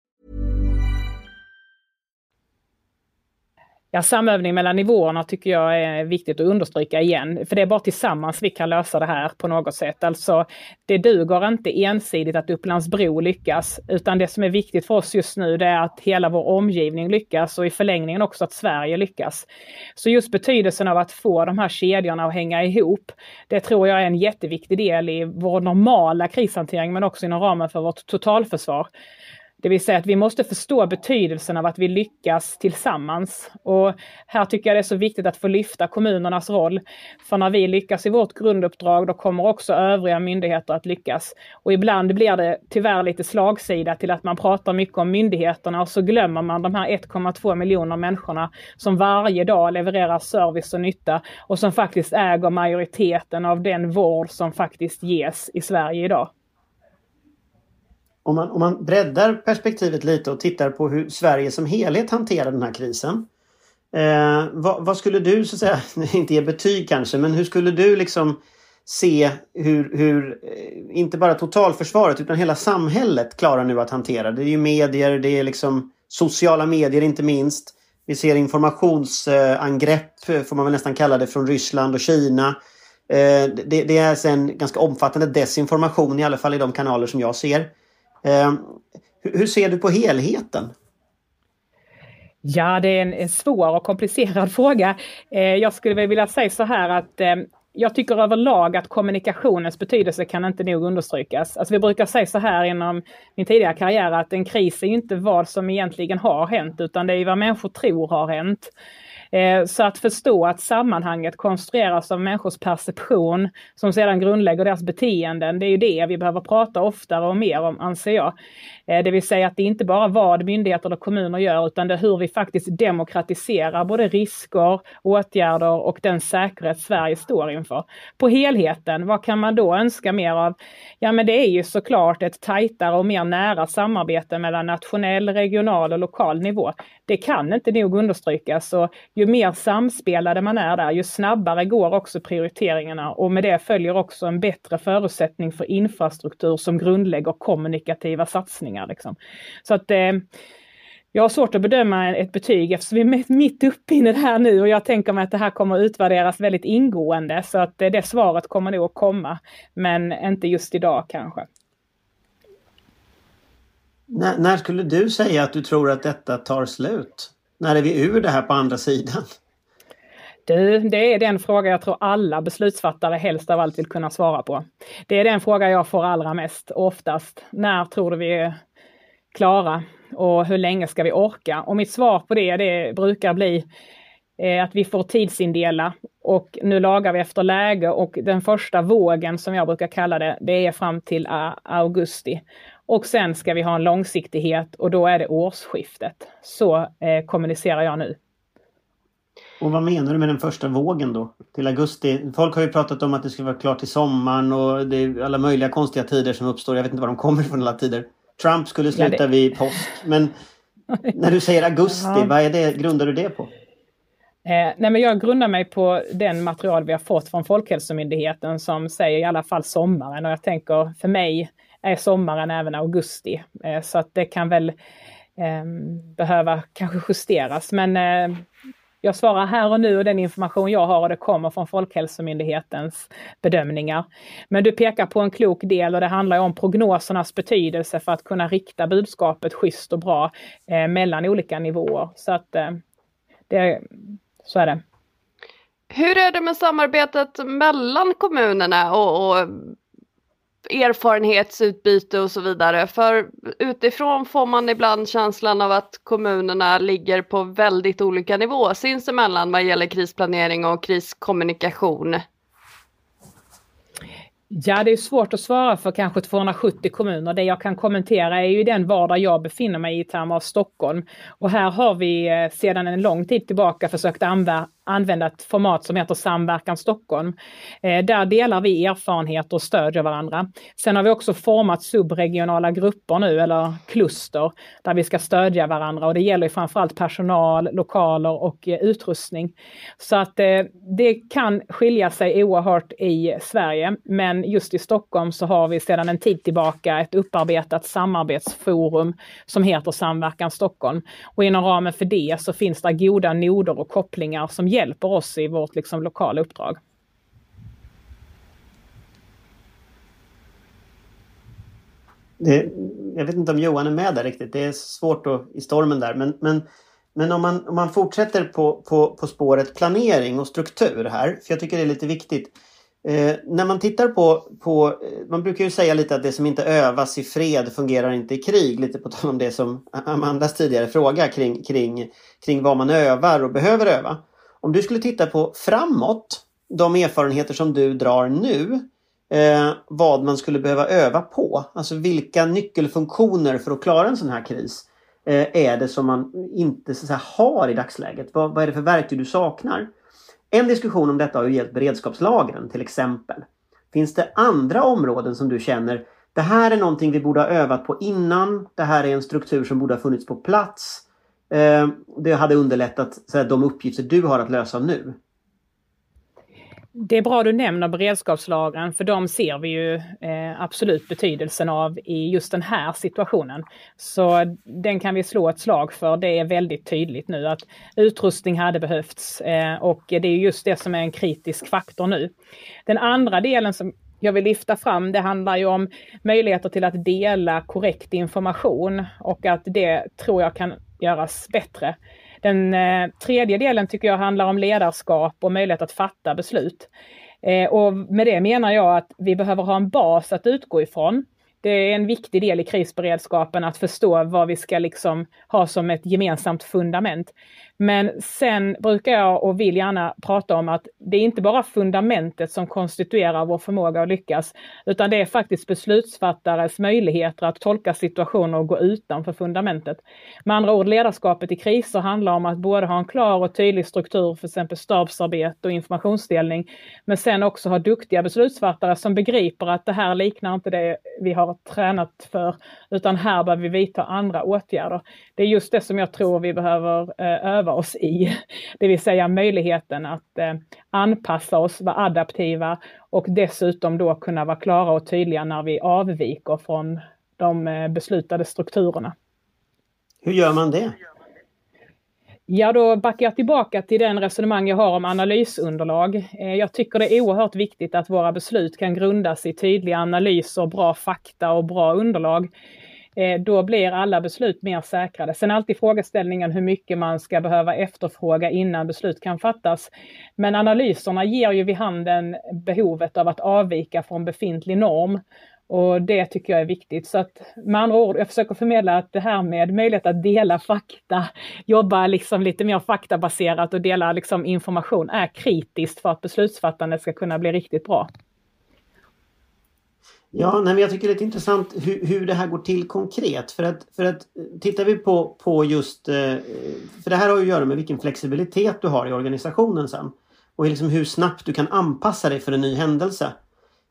Ja, samövning mellan nivåerna tycker jag är viktigt att understryka igen, för det är bara tillsammans vi kan lösa det här på något sätt. Alltså, det duger inte ensidigt att Upplandsbro lyckas, utan det som är viktigt för oss just nu det är att hela vår omgivning lyckas och i förlängningen också att Sverige lyckas. Så just betydelsen av att få de här kedjorna att hänga ihop, det tror jag är en jätteviktig del i vår normala krishantering, men också inom ramen för vårt totalförsvar. Det vill säga att vi måste förstå betydelsen av att vi lyckas tillsammans. Och här tycker jag det är så viktigt att få lyfta kommunernas roll. För när vi lyckas i vårt grunduppdrag, då kommer också övriga myndigheter att lyckas. Och ibland blir det tyvärr lite slagsida till att man pratar mycket om myndigheterna och så glömmer man de här 1,2 miljoner människorna som varje dag levererar service och nytta och som faktiskt äger majoriteten av den vård som faktiskt ges i Sverige idag om man, om man breddar perspektivet lite och tittar på hur Sverige som helhet hanterar den här krisen. Eh, vad, vad, skulle du, så att säga, inte ge betyg kanske, men hur skulle du liksom se hur, hur eh, inte bara totalförsvaret utan hela samhället klarar nu att hantera? Det är ju medier, det är liksom sociala medier inte minst. Vi ser informationsangrepp, eh, får man väl nästan kalla det, från Ryssland och Kina. Eh, det, det är sen ganska omfattande desinformation, i alla fall i de kanaler som jag ser. Eh, hur ser du på helheten? Ja, det är en, svår och komplicerad fråga. Eh, jag skulle vilja säga så här att eh, jag tycker överlag att kommunikationens betydelse kan inte nog understrykas. Alltså vi brukar säga så här inom min tidigare karriär att en kris är inte vad som egentligen har hänt utan det är vad människor tror har hänt. Eh, så att förstå att sammanhanget konstrueras av människors perception som sedan grundlägger deras beteenden, det är ju det vi behöver prata oftare och mer om anser jag. Eh, det vill säga att det inte bara vad myndigheter och kommuner gör utan det är hur vi faktiskt demokratiserar både risker, åtgärder och den säkerhet Sverige står inför. På helheten, vad kan man då önska mer av? Ja men det är ju såklart ett tajtare och mer nära samarbete mellan nationell, regional och lokal nivå. Det kan inte nog understrykas och ju mer samspelade man är där, ju snabbare går också prioriteringarna och med det följer också en bättre förutsättning för infrastruktur som grundlägger kommunikativa satsningar. Liksom. Så att eh, jag har svårt att bedöma ett betyg eftersom vi är mitt uppe i det här nu och jag tänker mig att det här kommer att utvärderas väldigt ingående så att eh, det svaret kommer nog att komma. Men inte just idag kanske. När, när, skulle du säga att du tror att detta tar slut? När är vi ur det här på andra sidan? Du, det är den fråga jag tror alla beslutsfattare helst av allt vill kunna svara på. Det är den fråga jag får allra mest oftast. När tror du vi är klara och hur länge ska vi orka? Och mitt svar på det, det brukar bli eh, att vi får tidsindela och nu lagar vi efter läge och den första vågen som jag brukar kalla det, det är fram till eh, augusti. Och sen ska vi ha en långsiktighet och då är det årsskiftet. Så eh, kommunicerar jag nu. Och vad menar du med den första vågen då? Till augusti? Folk har ju pratat om att det ska vara klart till sommaren och det är alla möjliga konstiga tider som uppstår. Jag vet inte var de kommer ifrån alla tider. Trump skulle sluta ja, det... vid påsk. Men när du säger augusti, ja. vad är det, grundar du det på? Eh, nej men jag grundar mig på den material vi har fått från Folkhälsomyndigheten som säger i alla fall sommaren och jag tänker för mig sommaren även augusti. Eh, så att det kan väl eh, behöva kanske justeras men eh, jag svarar här och nu och den information jag har och det kommer från Folkhälsomyndighetens bedömningar. Men du pekar på en klok del och det handlar om prognosernas betydelse för att kunna rikta budskapet schysst och bra eh, mellan olika nivåer. Så att eh, det, så är det. Hur är det med samarbetet mellan kommunerna och, och erfarenhetsutbyte och så vidare. För utifrån får man ibland känslan av att kommunerna ligger på väldigt olika nivå sinsemellan vad gäller krisplanering och kriskommunikation. Ja, det är svårt att svara för kanske 270 kommuner. Det jag kan kommentera är ju den vardag jag befinner mig i i termer av Stockholm. Och här har vi eh, sedan en lång tid tillbaka försökt använda använda ett format som heter Samverkan Stockholm. Eh, där delar vi erfarenheter och stödjer varandra. Sen har vi också format subregionala grupper nu, eller kluster, där vi ska stödja varandra och det gäller framförallt personal, lokaler och eh, utrustning. Så att eh, det kan skilja sig oerhört i Sverige, men just i Stockholm så har vi sedan en tid tillbaka ett upparbetat samarbetsforum som heter Samverkan Stockholm. Och inom ramen för det så finns det goda noder och kopplingar som gäller hjälper oss i vårt liksom, lokala uppdrag. Det, jag vet inte om Johan är med där riktigt. Det är svårt att, i stormen där. Men, men, men om, man, om man fortsätter på, på, på spåret planering och struktur här. För jag tycker det är lite viktigt. Eh, när man tittar på, på, eh, man brukar ju säga lite att det som inte övas i fred fungerar inte i krig. Lite på tal om det som Amandas tidigare fråga kring, kring, kring vad man övar och behöver öva. Om du skulle titta på framåt, de erfarenheter som du drar nu, eh, vad man skulle behöva öva på. Alltså vilka nyckelfunktioner för att klara en sån här kris eh, är det som man inte så säga, har i dagsläget? Vad, vad är det för verktyg du saknar? En diskussion om detta har ju gällt beredskapslagren till exempel. Finns det andra områden som du känner det här är någonting vi borde ha övat på innan. Det här är en struktur som borde ha funnits på plats. Eh, det hade underlättat så de uppgifter du har att lösa nu. Det är bra du nämner beredskapslagren för de ser vi ju eh, absolut betydelsen av i just den här situationen. Så den kan vi slå ett slag för. Det är väldigt tydligt nu att utrustning hade behövts eh, och det är just det som är en kritisk faktor nu. Den andra delen som jag vill lyfta fram, det handlar ju om möjligheter till att dela korrekt information och att det tror jag kan göras bättre. Den eh, tredje delen tycker jag handlar om ledarskap och möjlighet att fatta beslut. Eh, och med det menar jag att vi behöver ha en bas att utgå ifrån. Det är en viktig del i krisberedskapen att förstå vad vi ska liksom ha som ett gemensamt fundament. Men sen brukar jag och vill gärna prata om att det är inte bara fundamentet som konstituerar vår förmåga att lyckas, utan det är faktiskt beslutsfattares möjligheter att tolka situationer och gå utanför fundamentet. Med andra ord, ledarskapet i kriser handlar om att både ha en klar och tydlig struktur, för exempel stabsarbete och informationsdelning, men sen också ha duktiga beslutsfattare som begriper att det här liknar inte det vi har tränat för, utan här behöver vi vidta andra åtgärder. Det är just det som jag tror vi behöver eh, öva oss i, det vill säga möjligheten att eh, anpassa oss, vara adaptiva och dessutom då kunna vara klara och tydliga när vi avviker från de eh, beslutade strukturerna. Hur gör man det? Ja, då backar jag tillbaka till den resonemang jag har om analysunderlag. Jag tycker det är oerhört viktigt att våra beslut kan grundas i tydliga analyser, bra fakta och bra underlag. Eh, då blir alla beslut mer säkrade. Sen alltid frågeställningen hur mycket man ska behöva efterfråga innan beslut kan fattas. Men analyserna ger ju vid handen behovet av att avvika från befintlig norm. Och det tycker jag är viktigt. Så att med andra ord, jag försöker förmedla att det här med möjlighet att dela fakta, jobba liksom lite mer faktabaserat och dela liksom information är kritiskt för att beslutsfattandet ska kunna bli riktigt bra. Ja, nej, men jag tycker det är lite intressant hur, hur det här går till konkret. För att, för att eh, tittar vi på, på just... Eh, för det här har ju att göra med vilken flexibilitet du har i organisationen sen. Och liksom hur snabbt du kan anpassa dig för en ny händelse.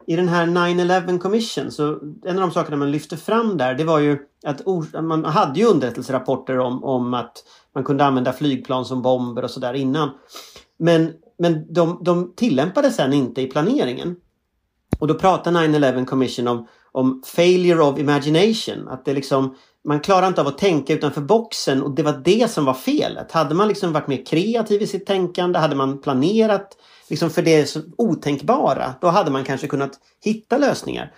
I den här 9-11 Commission så en av de sakerna man lyfte fram där det var ju att man hade ju underrättelserapporter om, om att man kunde använda flygplan som bomber och sådär innan. Men, men de, de tillämpades sen inte i planeringen. Och då pratar 9-11 Commission om, om failure of imagination. Att det liksom, man klarar inte av att tänka utanför boxen och det var det som var felet. Hade man liksom varit mer kreativ i sitt tänkande, hade man planerat liksom för det otänkbara, då hade man kanske kunnat hitta lösningar.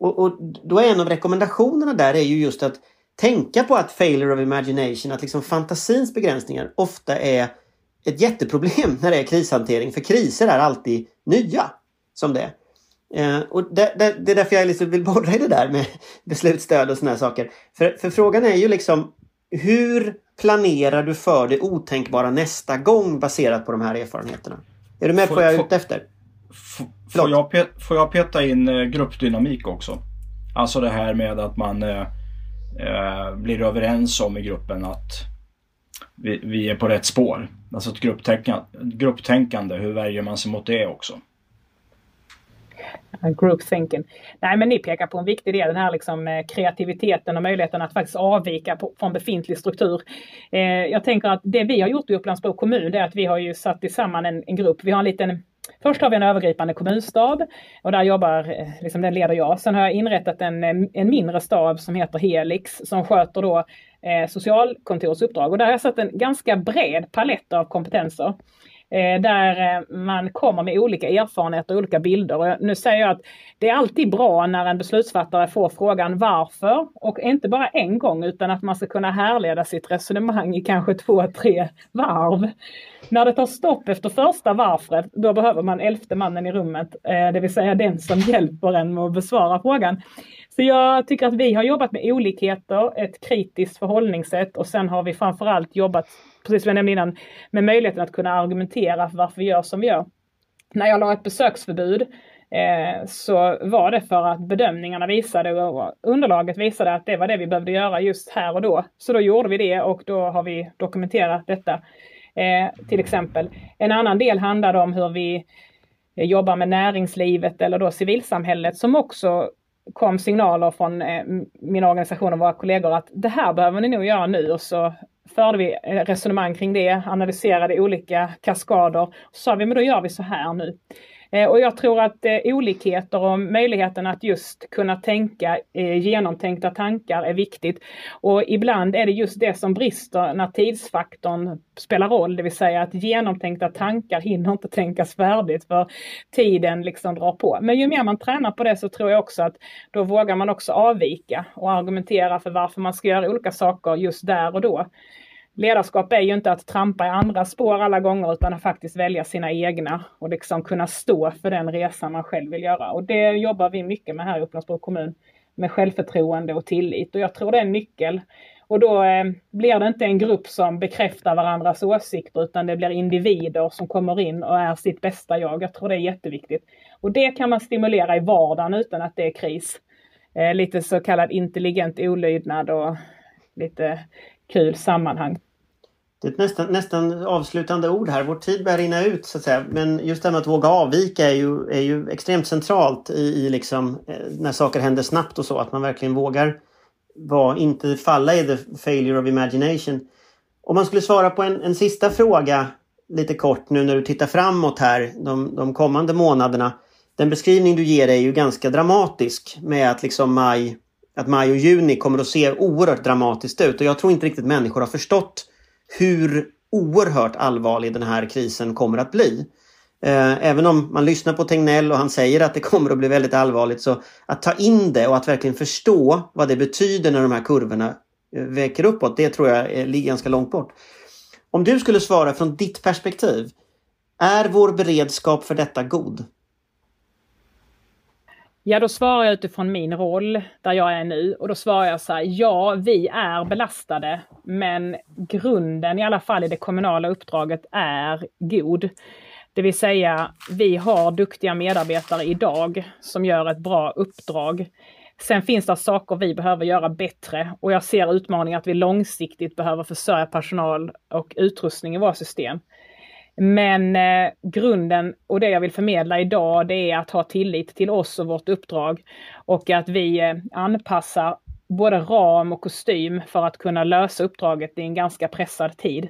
Och, och då är en av rekommendationerna där är ju just att tänka på att failure of imagination, att liksom fantasins begränsningar ofta är ett jätteproblem när det är krishantering. För kriser är alltid nya som det. är. Eh, och det, det, det, är därför jag liksom vill borra i det där med beslutsstöd och såna här saker. För, för frågan är ju liksom hur planerar du för det otänkbara nästa gång baserat på de här erfarenheterna? Är du med på vad jag är ute efter? Får jag, får jag peta in eh, gruppdynamik också? Alltså det här med att man eh, eh, blir överens om i gruppen att vi, vi är på rätt spår. Alltså ett grupptänkande, grupptänkande, hur värjer man sig mot det också? Group thinking. Nej, men ni pekar på en viktig del, den här liksom, eh, kreativiteten och möjligheten att faktiskt avvika på, från befintlig struktur. Eh, jag tänker att det vi har gjort i Upplandsbro kommun, det är att vi har ju satt samman en, en grupp. Vi har en liten Först har vi en övergripande kommunstab och där jobbar, eh, liksom den leder jag. Sen har jag inrättat en, eh, en mindre stab som heter Helix som sköter då eh, socialkontorets uppdrag. Och där har jag satt en ganska bred palett av kompetenser. Eh, där eh, man kommer med olika erfarenheter och olika bilder. Och nu säger jag att det är alltid bra när en beslutsfattare får frågan varför och inte bara en gång utan att man ska kunna härleda sitt resonemang i kanske två, tre varv. När det tar stopp efter första varför då behöver man elfte mannen i rummet, eh, det vill säga den som hjälper en med att besvara frågan. Så jag tycker att vi har jobbat med olikheter, ett kritiskt förhållningssätt och sen har vi framförallt jobbat, precis som jag nämnde innan, med möjligheten att kunna argumentera för varför vi gör som vi gör. När jag la ett besöksförbud eh, så var det för att bedömningarna visade och underlaget visade att det var det vi behövde göra just här och då. Så då gjorde vi det och då har vi dokumenterat detta. Eh, till exempel. En annan del handlade om hur vi eh, jobbar med näringslivet eller då civilsamhället som också kom signaler från eh, min organisation och våra kollegor att det här behöver ni nog göra nu och så förde vi eh, resonemang kring det, analyserade olika kaskader. Så sa vi men då gör vi så här nu. Eh, och jag tror att eh, olikheter och möjligheten att just kunna tänka eh, genomtänkta tankar är viktigt. Och ibland är det just det som brister när tidsfaktorn spelar roll, det vill säga att genomtänkta tankar hinner inte tänkas färdigt för tiden liksom drar på. Men ju mer man tränar på det så tror jag också att då vågar man också avvika och argumentera för varför man ska göra olika saker just där och då ledarskap är ju inte att trampa i andra spår alla gånger utan att faktiskt välja sina egna och liksom kunna stå för den resa man själv vill göra. Och det jobbar vi mycket med här i Upplandsbro kommun med självförtroende och tillit och jag tror det är en nyckel. Och då eh, blir det inte en grupp som bekräftar varandras åsikter utan det blir individer som kommer in och är sitt bästa jag. Jag tror det är jätteviktigt. Och det kan man stimulera i vardagen utan att det är kris. Eh, lite så kallad intelligent olydnad och lite kul sammanhang. Det är ett nästan, nästan avslutande ord här. Vår tid börjar rinna ut så att säga. Men just det här med att våga avvika är ju, är ju extremt centralt i, i liksom, eh, när saker händer snabbt och så. Att man verkligen vågar var, inte falla i the failure of imagination. Om man skulle svara på en, en sista fråga lite kort nu när du tittar framåt här de, de kommande månaderna. Den beskrivning du ger är ju ganska dramatisk med att liksom maj, att maj och juni kommer att se oerhört dramatiskt ut och jag tror inte riktigt människor har förstått hur oerhört allvarlig den här krisen kommer att bli. Eh, även om man lyssnar på Tegnell och han säger att det kommer att bli väldigt allvarligt så att ta in det och att verkligen förstå vad det betyder när de här kurvorna eh, väcker uppåt, det tror jag ligger ganska långt bort. Om du skulle svara från ditt perspektiv, är vår beredskap för detta god? Ja, då svarar jag utifrån min roll där jag är nu och då svarar jag så här, ja, vi är belastade, men grunden i alla fall i det kommunala uppdraget är god. Det vill säga, vi har duktiga medarbetare idag som gör ett bra uppdrag. Sen finns det saker vi behöver göra bättre och jag ser utmaningar att vi långsiktigt behöver försörja personal och utrustning i våra system. Men eh, grunden och det jag vill förmedla idag det är att ha tillit till oss och vårt uppdrag och att vi eh, anpassar både ram och kostym för att kunna lösa uppdraget i en ganska pressad tid.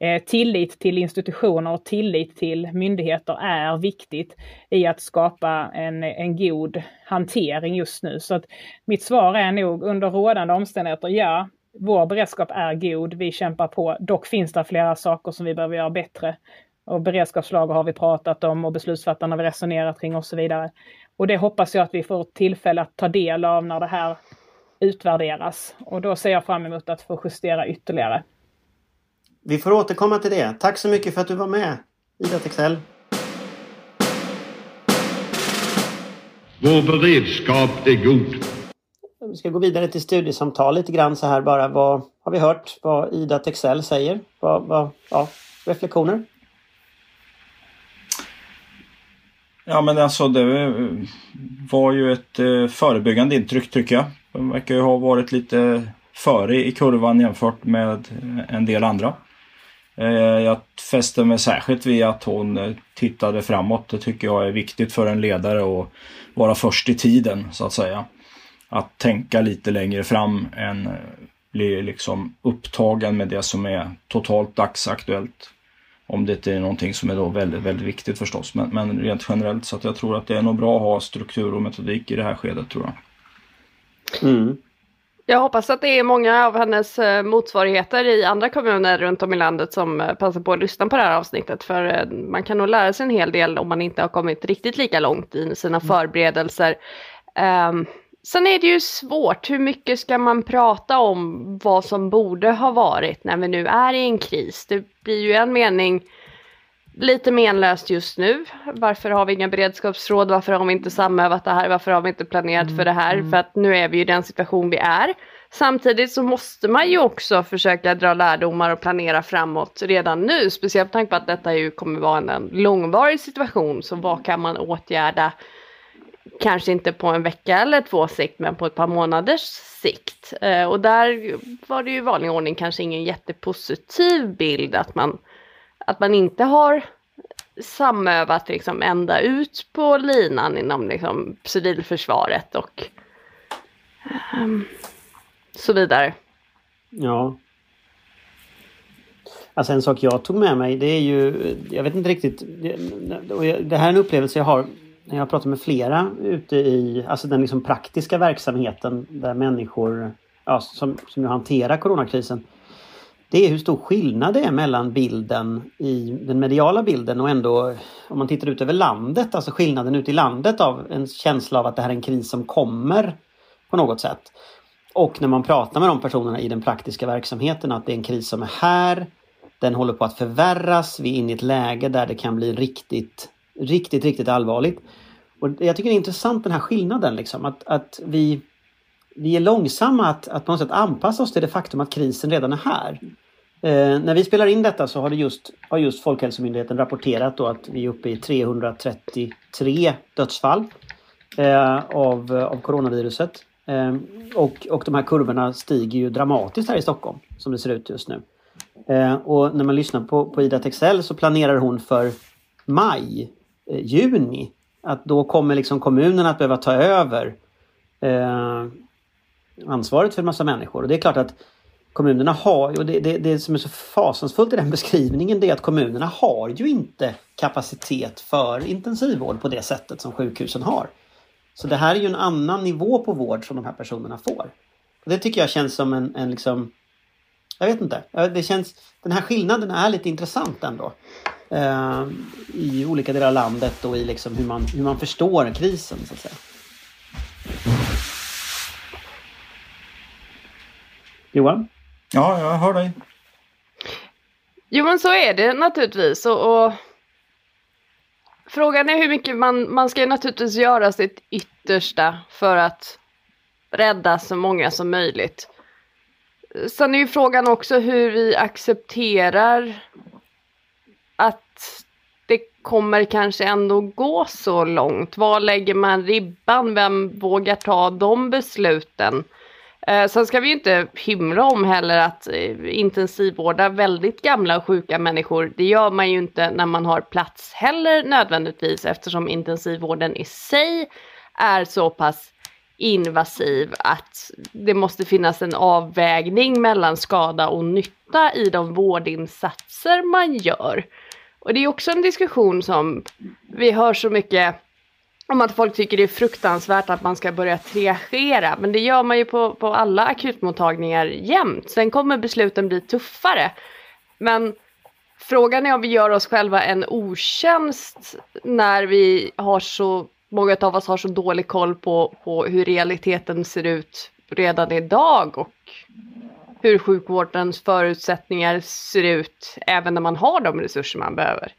Eh, tillit till institutioner och tillit till myndigheter är viktigt i att skapa en, en god hantering just nu. Så att mitt svar är nog under rådande omständigheter, ja, vår beredskap är god, vi kämpar på. Dock finns det flera saker som vi behöver göra bättre. Och beredskapslager har vi pratat om och beslutsfattarna har vi resonerat kring och så vidare. Och det hoppas jag att vi får tillfälle att ta del av när det här utvärderas. Och då ser jag fram emot att få justera ytterligare. Vi får återkomma till det. Tack så mycket för att du var med, Ida Texell. Vår beredskap är god. Vi ska gå vidare till studiesamtal lite grann så här bara. Vad har vi hört vad Ida Texell säger? Vad, vad, ja, reflektioner? Ja men alltså det var ju ett eh, förebyggande intryck tycker jag. De verkar ju ha varit lite före i kurvan jämfört med eh, en del andra. Eh, jag fäster mig särskilt vid att hon tittade framåt. Det tycker jag är viktigt för en ledare att vara först i tiden så att säga. Att tänka lite längre fram än eh, bli liksom upptagen med det som är totalt dagsaktuellt. Om det inte är någonting som är då väldigt, väldigt viktigt förstås. Men, men rent generellt så att jag tror att det är nog bra att ha struktur och metodik i det här skedet tror jag. Mm. Jag hoppas att det är många av hennes eh, motsvarigheter i andra kommuner runt om i landet som eh, passar på att lyssna på det här avsnittet. För man kan nog lära sig en hel del om man inte har kommit riktigt lika långt i sina mm. förberedelser. Um, sen är det ju svårt, hur mycket ska man prata om vad som borde ha varit när vi nu är i en kris? Det blir ju en mening lite menlöst just nu. Varför har vi inga beredskapsråd? Varför har vi inte samövat det här? Varför har vi inte planerat för det här? Mm. För att nu är vi i den situation vi är. Samtidigt så måste man ju också försöka dra lärdomar och planera framåt redan nu. Speciellt med tanke på att detta ju kommer vara en, en långvarig situation. Så vad kan man åtgärda? Kanske inte på en vecka eller två sikt men på ett par månaders sikt. Eh, och där var det ju i vanlig ordning kanske ingen jättepositiv bild att man att man inte har samövat liksom ända ut på linan inom liksom civilförsvaret och um, så vidare. Ja. Alltså en sak jag tog med mig det är ju, jag vet inte riktigt, det här är en upplevelse jag har när jag pratar med flera ute i, alltså den liksom praktiska verksamheten där människor ja, som, som hanterar coronakrisen det är hur stor skillnad det är mellan bilden i den mediala bilden och ändå om man tittar ut över landet, alltså skillnaden ute i landet av en känsla av att det här är en kris som kommer på något sätt. Och när man pratar med de personerna i den praktiska verksamheten att det är en kris som är här, den håller på att förvärras, vi är inne i ett läge där det kan bli riktigt, riktigt, riktigt allvarligt. Och jag tycker det är intressant den här skillnaden liksom att, att vi vi är långsamma att, att på något sätt anpassa oss till det faktum att krisen redan är här. Eh, när vi spelar in detta så har, det just, har just Folkhälsomyndigheten rapporterat då att vi är uppe i 333 dödsfall eh, av, av coronaviruset. Eh, och, och de här kurvorna stiger ju dramatiskt här i Stockholm som det ser ut just nu. Eh, och när man lyssnar på, på Ida Texell så planerar hon för maj, eh, juni. Att då kommer liksom kommunerna att behöva ta över eh, ansvaret för en massa människor. Och det är klart att kommunerna har, och det, det, det som är så fasansfullt i den beskrivningen det är att kommunerna har ju inte kapacitet för intensivvård på det sättet som sjukhusen har. Så det här är ju en annan nivå på vård som de här personerna får. Och det tycker jag känns som en, en liksom jag vet inte. Det känns, den här skillnaden är lite intressant ändå. Eh, I olika delar av landet och i liksom hur, man, hur man förstår krisen så att säga. Johan? Ja, jag hör dig. Jo, men så är det naturligtvis. Och, och, Frågan är hur mycket man, man ska naturligtvis göra sitt yttersta för att rädda så många som möjligt. Sen är ju frågan också hur vi accepterar att det kommer kanske ändå gå så långt. Var lägger man ribban? Vem vågar ta de besluten? Eh, sen ska vi ju inte hymla om heller att eh, intensivvårda väldigt gamla och sjuka människor. Det gör man ju inte när man har plats heller nödvändigtvis eftersom intensivvården i sig är så pass invasiv att det måste finnas en avvägning mellan skada och nytta i de vårdinsatser man gör. Och det är också en diskussion som vi hör så mycket om att folk tycker det är fruktansvärt att man ska börja triagera. Men det gör man ju på, på alla akutmottagningar jämt. Sen kommer besluten bli tuffare. Men frågan är om vi gör oss själva en otjänst när vi har så, många av oss har så dålig koll på, på hur realiteten ser ut redan idag och hur sjukvårdens förutsättningar ser ut även när man har de resurser man behöver.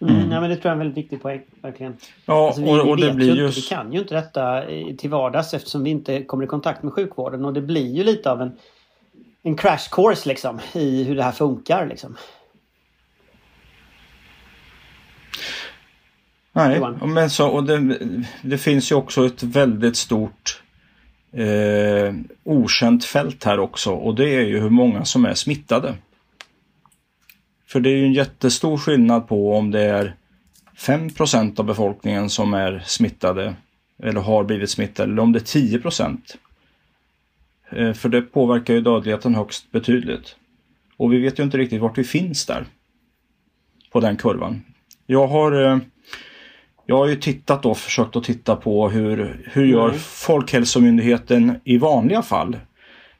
Mm. mm. Ja, men det tror jag är en väldigt viktig poäng. Verkligen. Ja, alltså, vi, och, och vi det blir just... Vi kan ju inte detta till vardags eftersom vi inte kommer i kontakt med sjukvården och det blir ju lite av en, en crash course liksom i hur det här funkar. Liksom. Nej, men så, och det, det finns ju också ett väldigt stort eh, okänt fält här också och det är ju hur många som är smittade. För det är ju en jättestor skillnad på om det är 5% av befolkningen som är smittade eller har blivit smittade eller om det är 10 eh, För det påverkar ju dödligheten högst betydligt. Och vi vet ju inte riktigt vart vi finns där. På den kurvan. Jag har eh, jag har ju tittat och försökt att titta på hur, hur gör mm. Folkhälsomyndigheten i vanliga fall.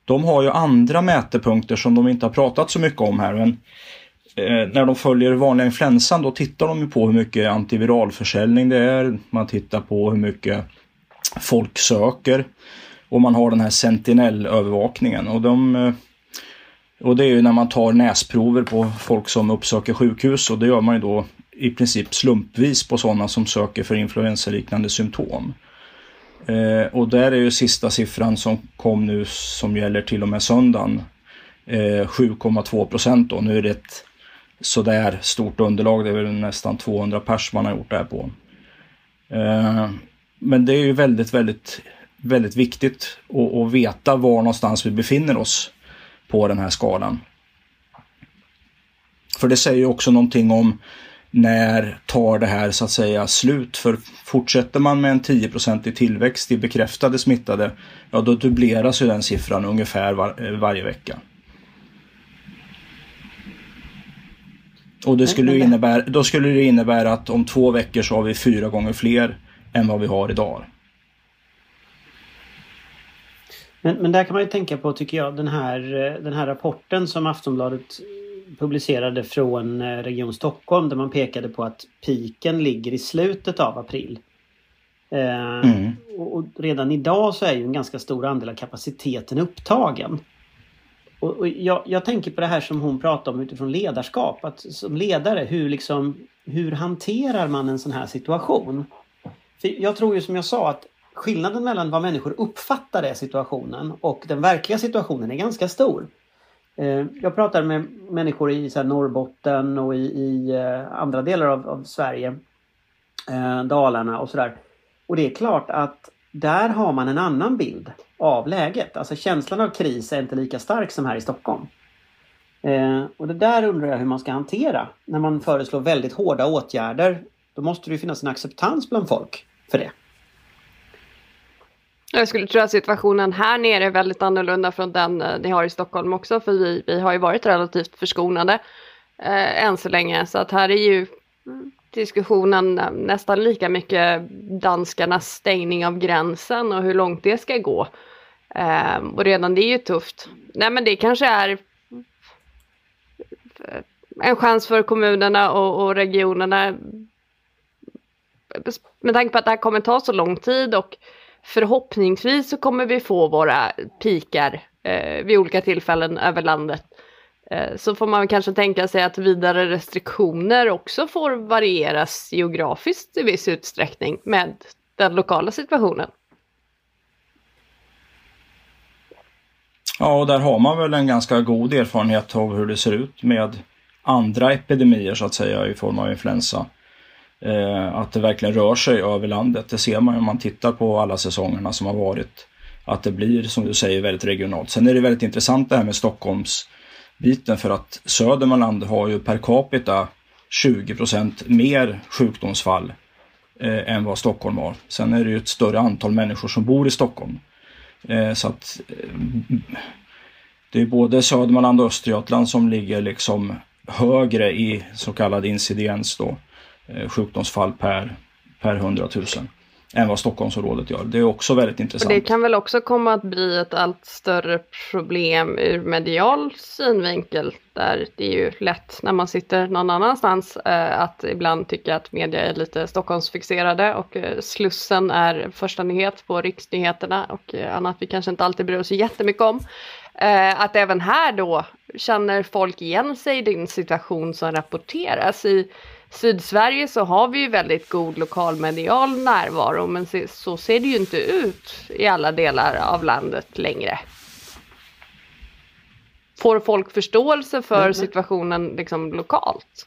De har ju andra mätepunkter som de inte har pratat så mycket om här. Men eh, när de följer vanliga influensan då tittar de ju på hur mycket antiviralförsäljning det är. Man tittar på hur mycket folk söker. Och man har den här sentinellövervakningen. Och, de, eh, och det är ju när man tar näsprover på folk som uppsöker sjukhus och det gör man ju då i princip slumpvis på sådana som söker för influensaliknande symptom. Eh, och där är ju sista siffran som kom nu som gäller till och med söndagen eh, 7,2 procent. Nu är det ett sådär stort underlag, det är väl nästan 200 pers man har gjort det här på. Eh, men det är ju väldigt, väldigt, väldigt viktigt att, att veta var någonstans vi befinner oss på den här skalan. För det säger ju också någonting om när tar det här så att säga slut? För fortsätter man med en 10 i tillväxt i bekräftade smittade, ja då dubbleras ju den siffran ungefär var, eh, varje vecka. Och det skulle innebära, då skulle det innebära att om två veckor så har vi fyra gånger fler än vad vi har idag. Men, men där kan man ju tänka på, tycker jag, den här, eh, den här rapporten som Aftonbladet publicerade från eh, Region Stockholm där man pekade på att piken ligger i slutet av april. Eh, mm. Och redan idag så är ju en ganska stor andel av kapaciteten upptagen. Och, och jag, jag, tänker på det här som hon pratade om utifrån ledarskap. Att som ledare, hur, liksom, hur hanterar man en sån här situation? För jag tror ju som jag sa att skillnaden mellan vad människor uppfattar är situationen och den verkliga situationen är ganska stor. Eh, jag pratar med människor i så Norrbotten och i, i eh, andra delar av, av Sverige, eh, Dalarna och sådär. Och det är klart att där har man en annan bild av läget. Alltså känslan av kris är inte lika stark som här i Stockholm. Eh, och det där undrar jag hur man ska hantera. När man föreslår väldigt hårda åtgärder, då måste det finnas en acceptans bland folk för det. Jag skulle tro att situationen här nere är väldigt annorlunda från den eh, ni har i Stockholm också för vi, vi har ju varit relativt förskonade eh, än så länge så att här är ju diskussionen eh, nästan lika mycket danskarnas stängning av gränsen och hur långt det ska gå. Eh, och redan det är ju tufft. Nej men det kanske är eh, en chans för kommunerna och, och regionerna med tanke på att det här kommer ta så lång tid och förhoppningsvis så kommer vi få våra pikar eh, vid olika tillfällen över landet. Eh, så får man kanske tänka sig att vidare restriktioner också får varieras geografiskt i viss utsträckning med den lokala situationen. Ja, och där har man väl en ganska god erfarenhet av hur det ser ut med andra epidemier så att säga i form av influensa. Eh, att det verkligen rör sig över landet. Det ser man om man tittar på alla säsongerna som har varit. Att det blir, som du säger, väldigt regionalt. Sen är det väldigt intressant det här med Stockholmsbiten för att Södermanland har ju per capita 20% mer sjukdomsfall eh, än vad Stockholm har. Sen är det ju ett större antal människor som bor i Stockholm. Eh, så att eh, det är både Södermanland och Östergötland som ligger liksom högre i så kallad incidens då. Eh, sjukdomsfall per, per 100 000 än vad Stockholmsområdet gör. Det är också väldigt intressant. Och det kan väl också komma att bli ett allt större problem ur medial synvinkel. Där det är ju lätt när man sitter någon annanstans eh, att ibland tycka att media är lite Stockholmsfixerade och eh, Slussen är första nyhet på riksnyheterna och annat vi kanske inte alltid bryr oss jättemycket om. att även här då känner folk igen sig i din situation som rapporteras i Sydsverige så har vi ju väldigt god lokalmedial närvaro men så ser det ju inte ut i alla delar av landet längre. Får folk förståelse för situationen liksom lokalt?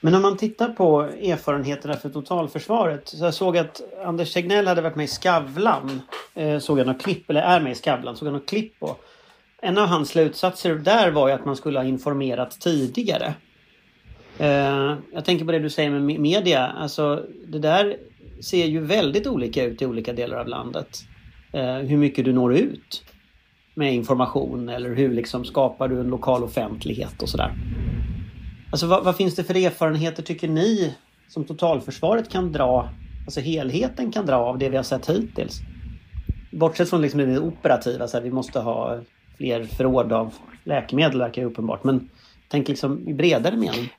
Men om man tittar på erfarenheterna för totalförsvaret. Så jag såg att Anders Tegnell hade varit med i Skavlan. Eh, såg jag något klipp, eller är med i Skavlan, såg jag något klipp på. En av hans slutsatser där var ju att man skulle ha informerat tidigare. Eh, jag tänker på det du säger med media. Alltså det där ser ju väldigt olika ut i olika delar av landet. Eh, hur mycket du når ut med information eller hur liksom skapar du en lokal offentlighet och sådär. Alltså vad, vad, finns det för erfarenheter tycker ni som totalförsvaret kan dra, alltså helheten kan dra av det vi har sett hittills? Bortsett från liksom det operativa, så här, vi måste ha fler förråd av läkemedel verkar ju uppenbart. Men tänk liksom i bredare mening.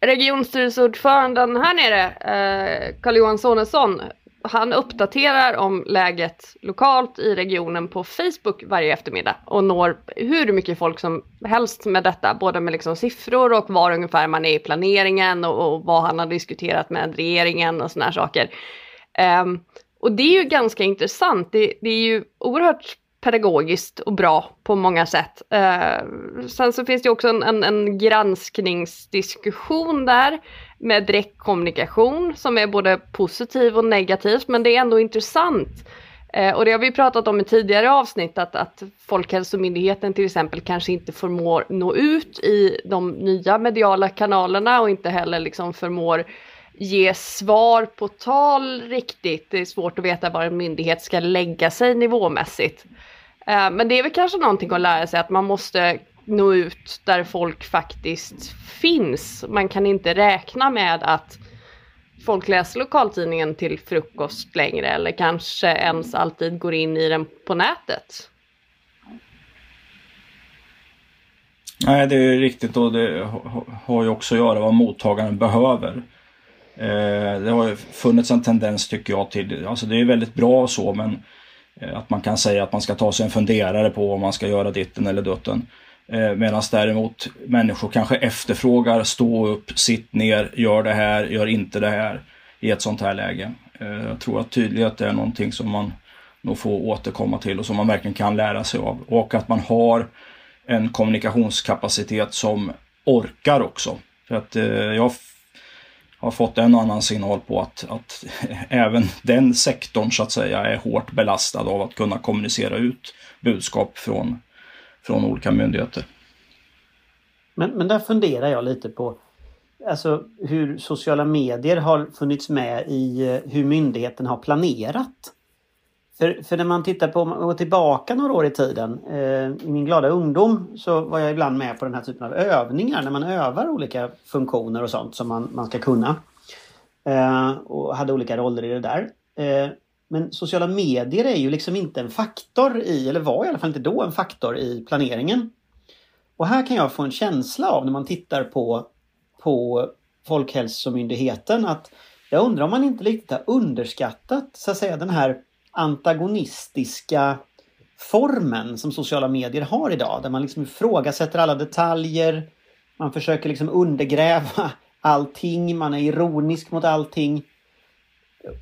Regionstyrelseordföranden här nere, eh, Carl-Johan Sonesson, han uppdaterar om läget lokalt i regionen på Facebook varje eftermiddag och når hur mycket folk som helst med detta, både med liksom siffror och var ungefär man är i planeringen och, och vad han har diskuterat med regeringen och sådana här saker. Um, och det är ju ganska intressant. Det, det, är ju oerhört pedagogiskt och bra på många sätt. Eh, sen så finns det också en, en, en granskningsdiskussion där med direktkommunikation som är både positiv och negativ. men det är ändå intressant. Eh, och det har vi pratat om i tidigare avsnitt att, att Folkhälsomyndigheten till exempel kanske inte förmår nå ut i de nya mediala kanalerna och inte heller liksom förmår ge svar på tal riktigt. Det är svårt att veta var en myndighet ska lägga sig nivåmässigt. Eh, men det är väl kanske någonting att lära sig att man måste nå ut där folk faktiskt finns. Man kan inte räkna med att folk läser lokaltidningen till frukost längre eller kanske ens alltid går in i den på nätet. Nej, det är riktigt och det har ju också att göra med vad mottagaren behöver. Eh, det har funnits en tendens tycker jag till, alltså det är väldigt bra och så men Eh, att man kan säga att man ska ta sig en funderare på om man ska göra ditten eller dutten. Eh, Medan däremot människor kanske efterfrågar stå upp, sitt ner, gör det här, gör inte det här i ett sånt här läge. Eh, jag tror att tydlighet är någonting som man nog får återkomma till och som man verkligen kan lära sig av. Och att man har en kommunikationskapacitet som orkar också. För att jag har fått en och annan signal på att, att även den sektorn så att säga är hårt belastad av att kunna kommunicera ut budskap från från olika myndigheter. Men, men där funderar jag lite på alltså, hur sociala medier har funnits med i eh, hur myndigheten har planerat. För, för när man tittar på, man går tillbaka några år i tiden. Eh, I min glada ungdom så var jag ibland med på den här typen av övningar när man övar olika funktioner och sånt som man, man ska kunna. Eh, och hade olika roller i det där. Eh, men sociala medier är ju liksom inte en faktor i, eller var i alla fall inte då en faktor i planeringen. Och här kan jag få en känsla av när man tittar på, på Folkhälsomyndigheten att jag undrar om man inte riktigt har underskattat så att säga den här antagonistiska formen som sociala medier har idag. Där man liksom ifrågasätter alla detaljer. Man försöker liksom undergräva allting. Man är ironisk mot allting.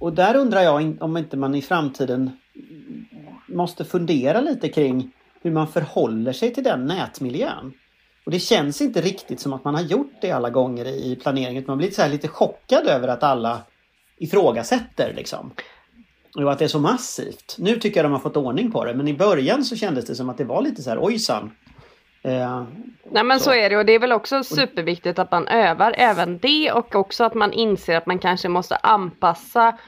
Och där undrar jag om inte man i framtiden måste fundera lite kring hur man förhåller sig till den nätmiljön. Och det känns inte riktigt som att man har gjort det alla gånger i planeringen. Man blir så lite chockad över att alla ifrågasätter liksom. Och att det är så massivt. Nu tycker jag de har fått ordning på det men i början så kändes det som att det var lite så här ojsan. Eh, Nej men så. så. är det och det är väl också superviktigt att man övar även det och också att man inser att man kanske måste anpassa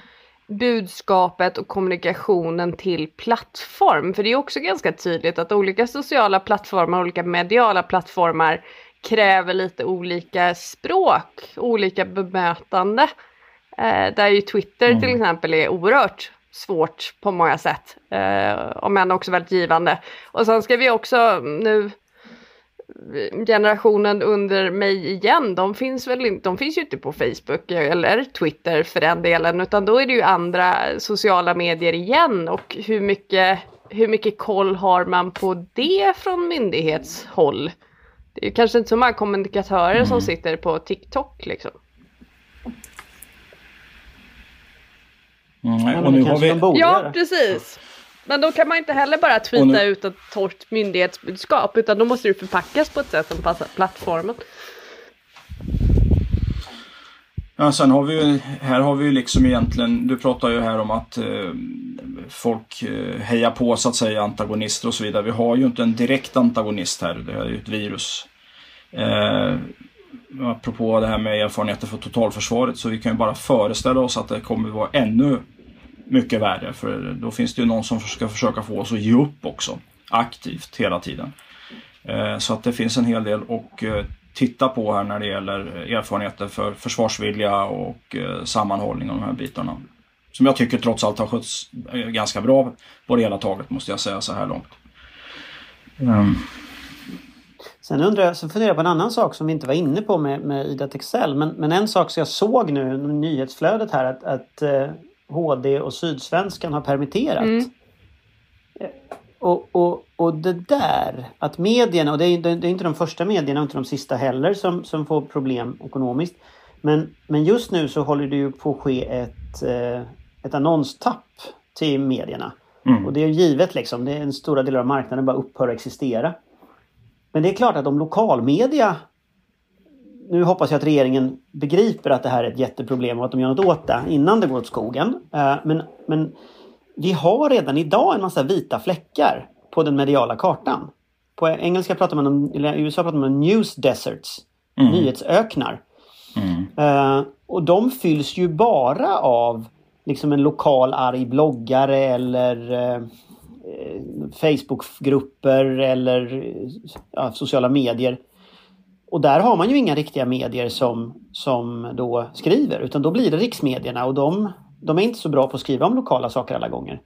budskapet och kommunikationen till plattform. För det är också ganska tydligt att olika sociala plattformar, olika mediala plattformar kräver lite olika språk, olika bemötande. Eh, där ju Twitter mm. till exempel är oerhört svårt på många sätt. Eh, om än också väldigt givande. Och sen ska vi också nu generationen under mig igen, de finns väl inte, de finns ju inte på Facebook eller Twitter för den delen, utan då är det ju andra sociala medier igen och hur mycket, hur mycket koll har man på det från myndighetshåll? Det är kanske inte så många kommunikatörer mm. som sitter på TikTok liksom. Mm, och nu har vi... Ja, precis. Men då kan man inte heller bara tweeta nu... ut ett torrt myndighetsbudskap utan då måste det förpackas på ett sätt som passar plattformen. Ja, sen har vi ju, här har vi ju liksom egentligen, du pratar ju här om att eh, folk eh, hejar på så att säga antagonister och så vidare. Vi har ju inte en direkt antagonist här, det är ju ett virus. Eh, apropå det här med erfarenheter för totalförsvaret så vi kan ju bara föreställa oss att det kommer vara ännu mycket värre för då finns det ju någon som ska försöka få oss att ge upp också aktivt hela tiden. Eh, så att det finns en hel del att eh, titta på här när det gäller erfarenheter för försvarsvilja och eh, sammanhållning och de här bitarna. Som jag tycker trots allt har skötts ganska bra på det hela taget måste jag säga så här långt. Mm. Sen undrar jag, så funderar jag på en annan sak som vi inte var inne på med, med Ida Texell. Men, men en sak som jag såg nu i nyhetsflödet här att, att HD och Sydsvenskan har permitterat. Mm. Och, och, och det där, att medierna, och det är, det är inte de första medierna och inte de sista heller som, som får problem ekonomiskt. Men, men just nu så håller det ju på att ske ett, eh, ett annonstapp till medierna. Mm. Och det är givet liksom, det är en stora delar av marknaden bara upphör att existera. Men det är klart att om lokalmedia nu hoppas jag att regeringen begriper att det här är ett jätteproblem och att de gör något åt det innan det går åt skogen. Eh, men, men vi har redan idag en massa vita fläckar på den mediala kartan. På engelska pratar man om, eller USA pratar man om news deserts, mm. nyhetsöknar. Mm. Uh, och de fylls ju bara av liksom en lokal arg bloggare eller uh, Facebookgrupper eller uh, sociala medier. Och där har man ju inga riktiga medier som, som då skriver utan då blir det riksmedierna och de de är inte så bra på att skriva om lokala saker alla gånger.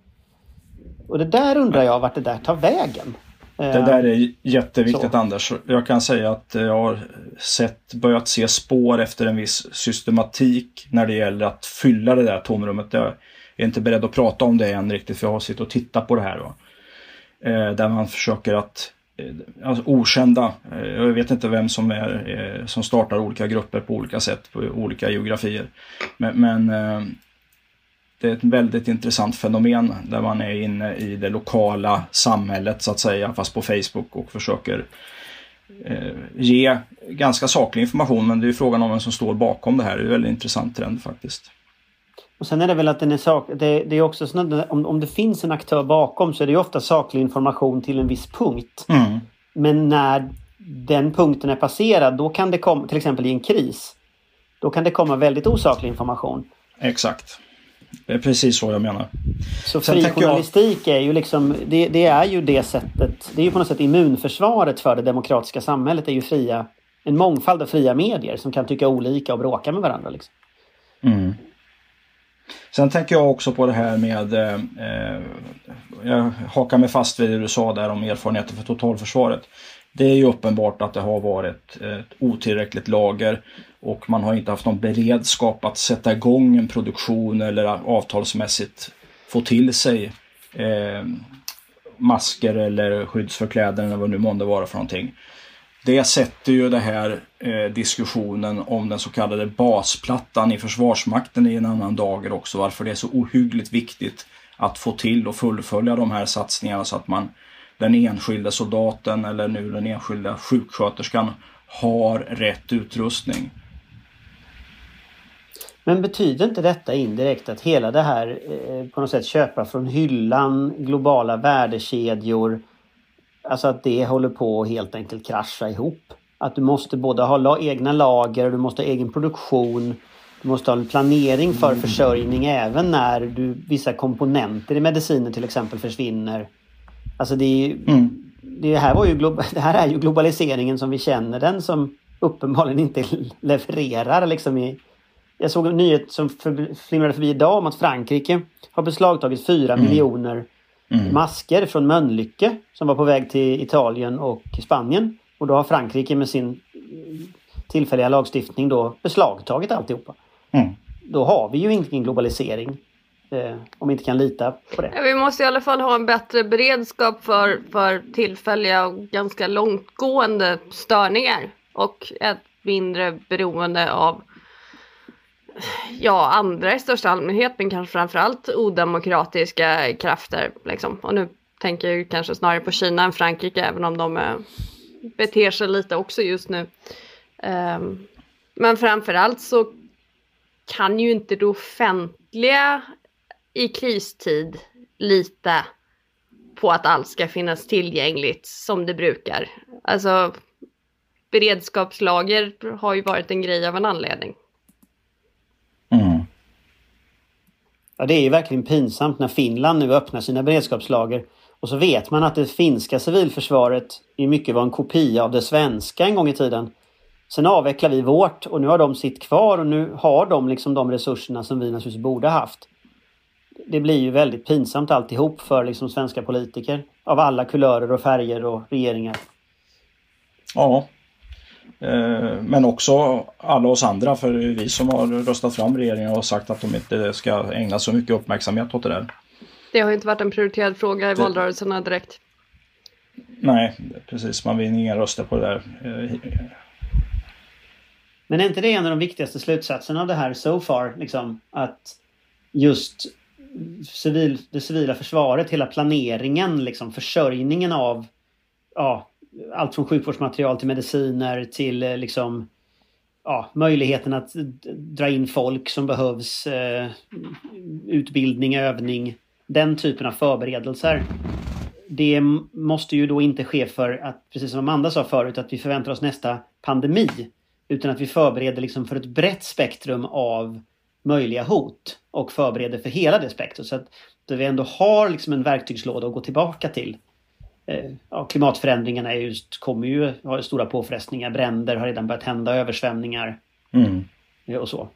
Och det där undrar jag vart det där tar vägen. Det där är jätteviktigt så. Anders. Jag kan säga att jag har sett, börjat se spår efter en viss systematik när det gäller att fylla det där tomrummet. Jag är inte beredd att prata om det än riktigt för jag har suttit och tittat på det här. Va? Eh, där man försöker att Eh, alltså okända, eh, jag vet inte vem som, är, eh, som startar olika grupper på olika sätt på olika geografier. Men, men det är ett väldigt intressant fenomen där man är inne i det lokala samhället så att säga, fast på Facebook och försöker ge ganska saklig information. Men det är frågan om vem som står bakom det här. Det är en väldigt intressant trend faktiskt. Och sen är det väl att den är sak, det, det är också så att om, om det finns en aktör bakom så är det ofta saklig information till en viss punkt. Mm. Men när den punkten är passerad då kan det komma, till exempel i en kris, då kan det komma väldigt osaklig information. Exakt. Det är precis så jag menar. Så fri journalistik jag... är ju liksom, det, det, är ju det sättet, det är ju på något sätt immunförsvaret för det demokratiska samhället är ju fria, en mångfald av fria medier som kan tycka olika och bråka med varandra. Liksom. Mm. Sen tänker jag också på det här med, eh, eh, jag hakar mig fast vid det du sa där om erfarenheter för totalförsvaret. Det är ju uppenbart att det har varit ett otillräckligt lager och man har inte haft någon beredskap att sätta igång en produktion eller avtalsmässigt få till sig eh, masker eller skyddsförkläden eller vad nu månde vara för någonting. Det sätter ju det här eh, diskussionen om den så kallade basplattan i Försvarsmakten i en annan dager också. Varför det är så ohyggligt viktigt att få till och fullfölja de här satsningarna så att man den enskilda soldaten eller nu den enskilda sjuksköterskan har rätt utrustning. Men betyder inte detta indirekt att hela det här eh, på något sätt köpa från hyllan, globala värdekedjor, alltså att det håller på att helt enkelt krascha ihop? Att du måste både ha egna lager, du måste ha egen produktion, du måste ha en planering för mm. försörjning även när du, vissa komponenter i mediciner till exempel försvinner. Alltså det, är, mm. det, här var ju, det här är ju globaliseringen som vi känner den som uppenbarligen inte levererar liksom i, jag såg en nyhet som flimrade förbi idag om att Frankrike har beslagtagit 4 mm. miljoner mm. masker från Mölnlycke som var på väg till Italien och Spanien. Och då har Frankrike med sin tillfälliga lagstiftning då beslagtagit alltihopa. Mm. Då har vi ju ingen globalisering eh, om vi inte kan lita på det. vi måste i alla fall ha en bättre beredskap för, för tillfälliga och ganska långtgående störningar och ett mindre beroende av ja, andra i största allmänhet men kanske framförallt odemokratiska krafter. Liksom. Och nu tänker jag kanske snarare på Kina än Frankrike även om de eh, beter sig lite också just nu. Um, men framförallt så kan ju inte det offentliga i kristid lita på att allt ska finnas tillgängligt som det brukar. Alltså beredskapslager har ju varit en grej av en anledning. Mm. Ja, det är ju verkligen pinsamt när Finland nu öppnar sina beredskapslager och så vet man att det finska civilförsvaret i mycket var en kopia av det svenska en gång i tiden. Sen avvecklar vi vårt och nu har de sitt kvar och nu har de liksom de resurserna som vi naturligtvis borde haft. Det blir ju väldigt pinsamt alltihop för liksom svenska politiker av alla kulörer och färger och regeringar. Ja. Eh, men också alla oss andra, för det är vi som har röstat fram regeringen och sagt att de inte ska ägna så mycket uppmärksamhet åt det där. Det har ju inte varit en prioriterad fråga i Det- valrörelserna direkt. Nej, precis. Man vinner inga röster på det där. Eh, Men är inte det en av de viktigaste slutsatserna av det här so far? Liksom, att just civil, det civila försvaret, hela planeringen, liksom, försörjningen av ja, allt från sjukvårdsmaterial till mediciner till eh, liksom, ja, möjligheten att dra in folk som behövs, eh, utbildning, övning, den typen av förberedelser. Det måste ju då inte ske för att, precis som Amanda sa förut, att vi förväntar oss nästa pandemi. Utan att vi förbereder liksom för ett brett spektrum av möjliga hot och förbereder för hela det spektrat. Så att vi ändå har liksom en verktygslåda att gå tillbaka till. Eh, Ja, klimatförändringarna är just, kommer ju ha stora påfrestningar. Bränder har redan börjat hända, översvämningar Mm. eh, och så.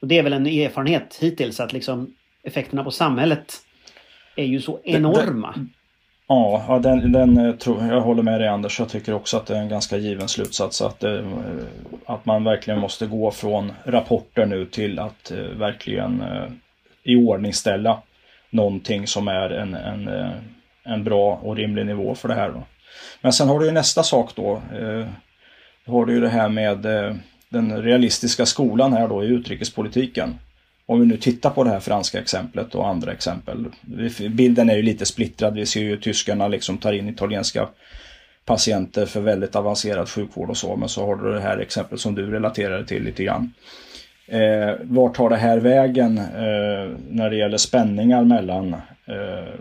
Och det är väl en erfarenhet hittills att liksom effekterna på samhället är ju så enorma. Ja, ja den, den eh, tror, jag håller med dig Anders. Jag tycker också att det är en ganska given slutsats. Att, eh, att man verkligen måste gå från rapporter nu till att eh, verkligen iordningställa någonting som är en, en, en bra och rimlig nivå för det här. Då. Men sen har du ju nästa sak då. Eh, har du ju det här med den realistiska skolan här då i utrikespolitiken. Om vi nu tittar på det här franska exemplet och andra exempel. Bilden är ju lite splittrad. Vi ser ju tyskarna liksom tar in italienska patienter för väldigt avancerad sjukvård och så. Men så har du det här exemplet som du relaterade till lite grann. Eh, vart tar det här vägen eh, när det gäller spänningar mellan eh,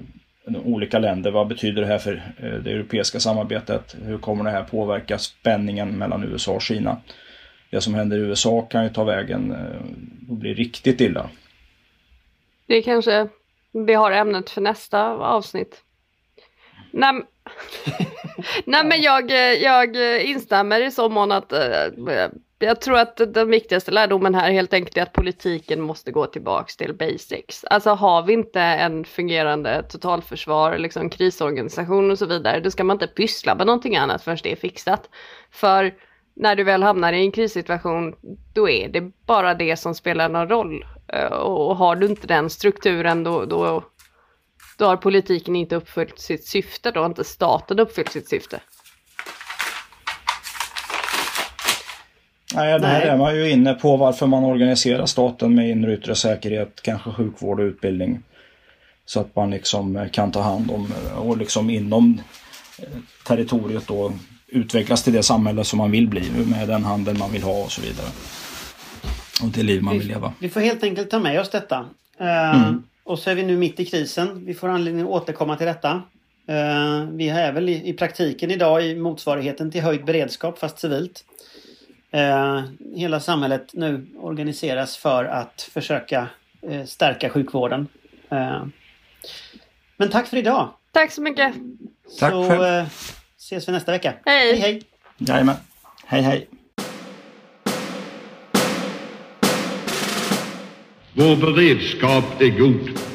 de olika länder? Vad betyder det här för eh, det europeiska samarbetet? Hur kommer det här påverka spänningen mellan USA och Kina? Det som händer i USA kan ju ta vägen eh, och bli riktigt illa. Det kanske vi har ämnet för nästa avsnitt. Nej, Nej men jag, eh, jag eh, instämmer i så mån att jag tror att den viktigaste lärdomen här helt enkelt är att politiken måste gå tillbaks till basics. Alltså har vi inte en fungerande totalförsvar, liksom krisorganisation och så vidare, då ska man inte pyssla med någonting annat förrän det är fixat. För när du väl hamnar i en krissituation, då är det bara det som spelar någon roll. Eh, Och har du inte den strukturen, då, då, då har politiken inte uppfyllt sitt syfte, då har inte staten uppfyllt sitt syfte. Nej, där Nej. är man ju inne på varför man organiserar staten med inre och yttre säkerhet, kanske sjukvård och utbildning. Så att man liksom eh, kan ta hand om eh, och liksom inom territoriet då utvecklas till det samhälle som man vill bli med den handel man vill ha och så vidare. Och det liv man vill leva. Vi får helt enkelt ta med oss detta. Eh, Och så är vi nu mitt i krisen. Vi får anledning att återkomma till detta. Eh, vi är väl i, i praktiken idag i motsvarigheten till höjd beredskap fast civilt. Eh, hela samhället nu organiseras för att försöka stärka sjukvården. Men tack för idag! Tack så mycket! Tack så själv. Ses vi nästa vecka. Hej. hej! hej. Jajamän. Hej hej. Vår beredskap är god.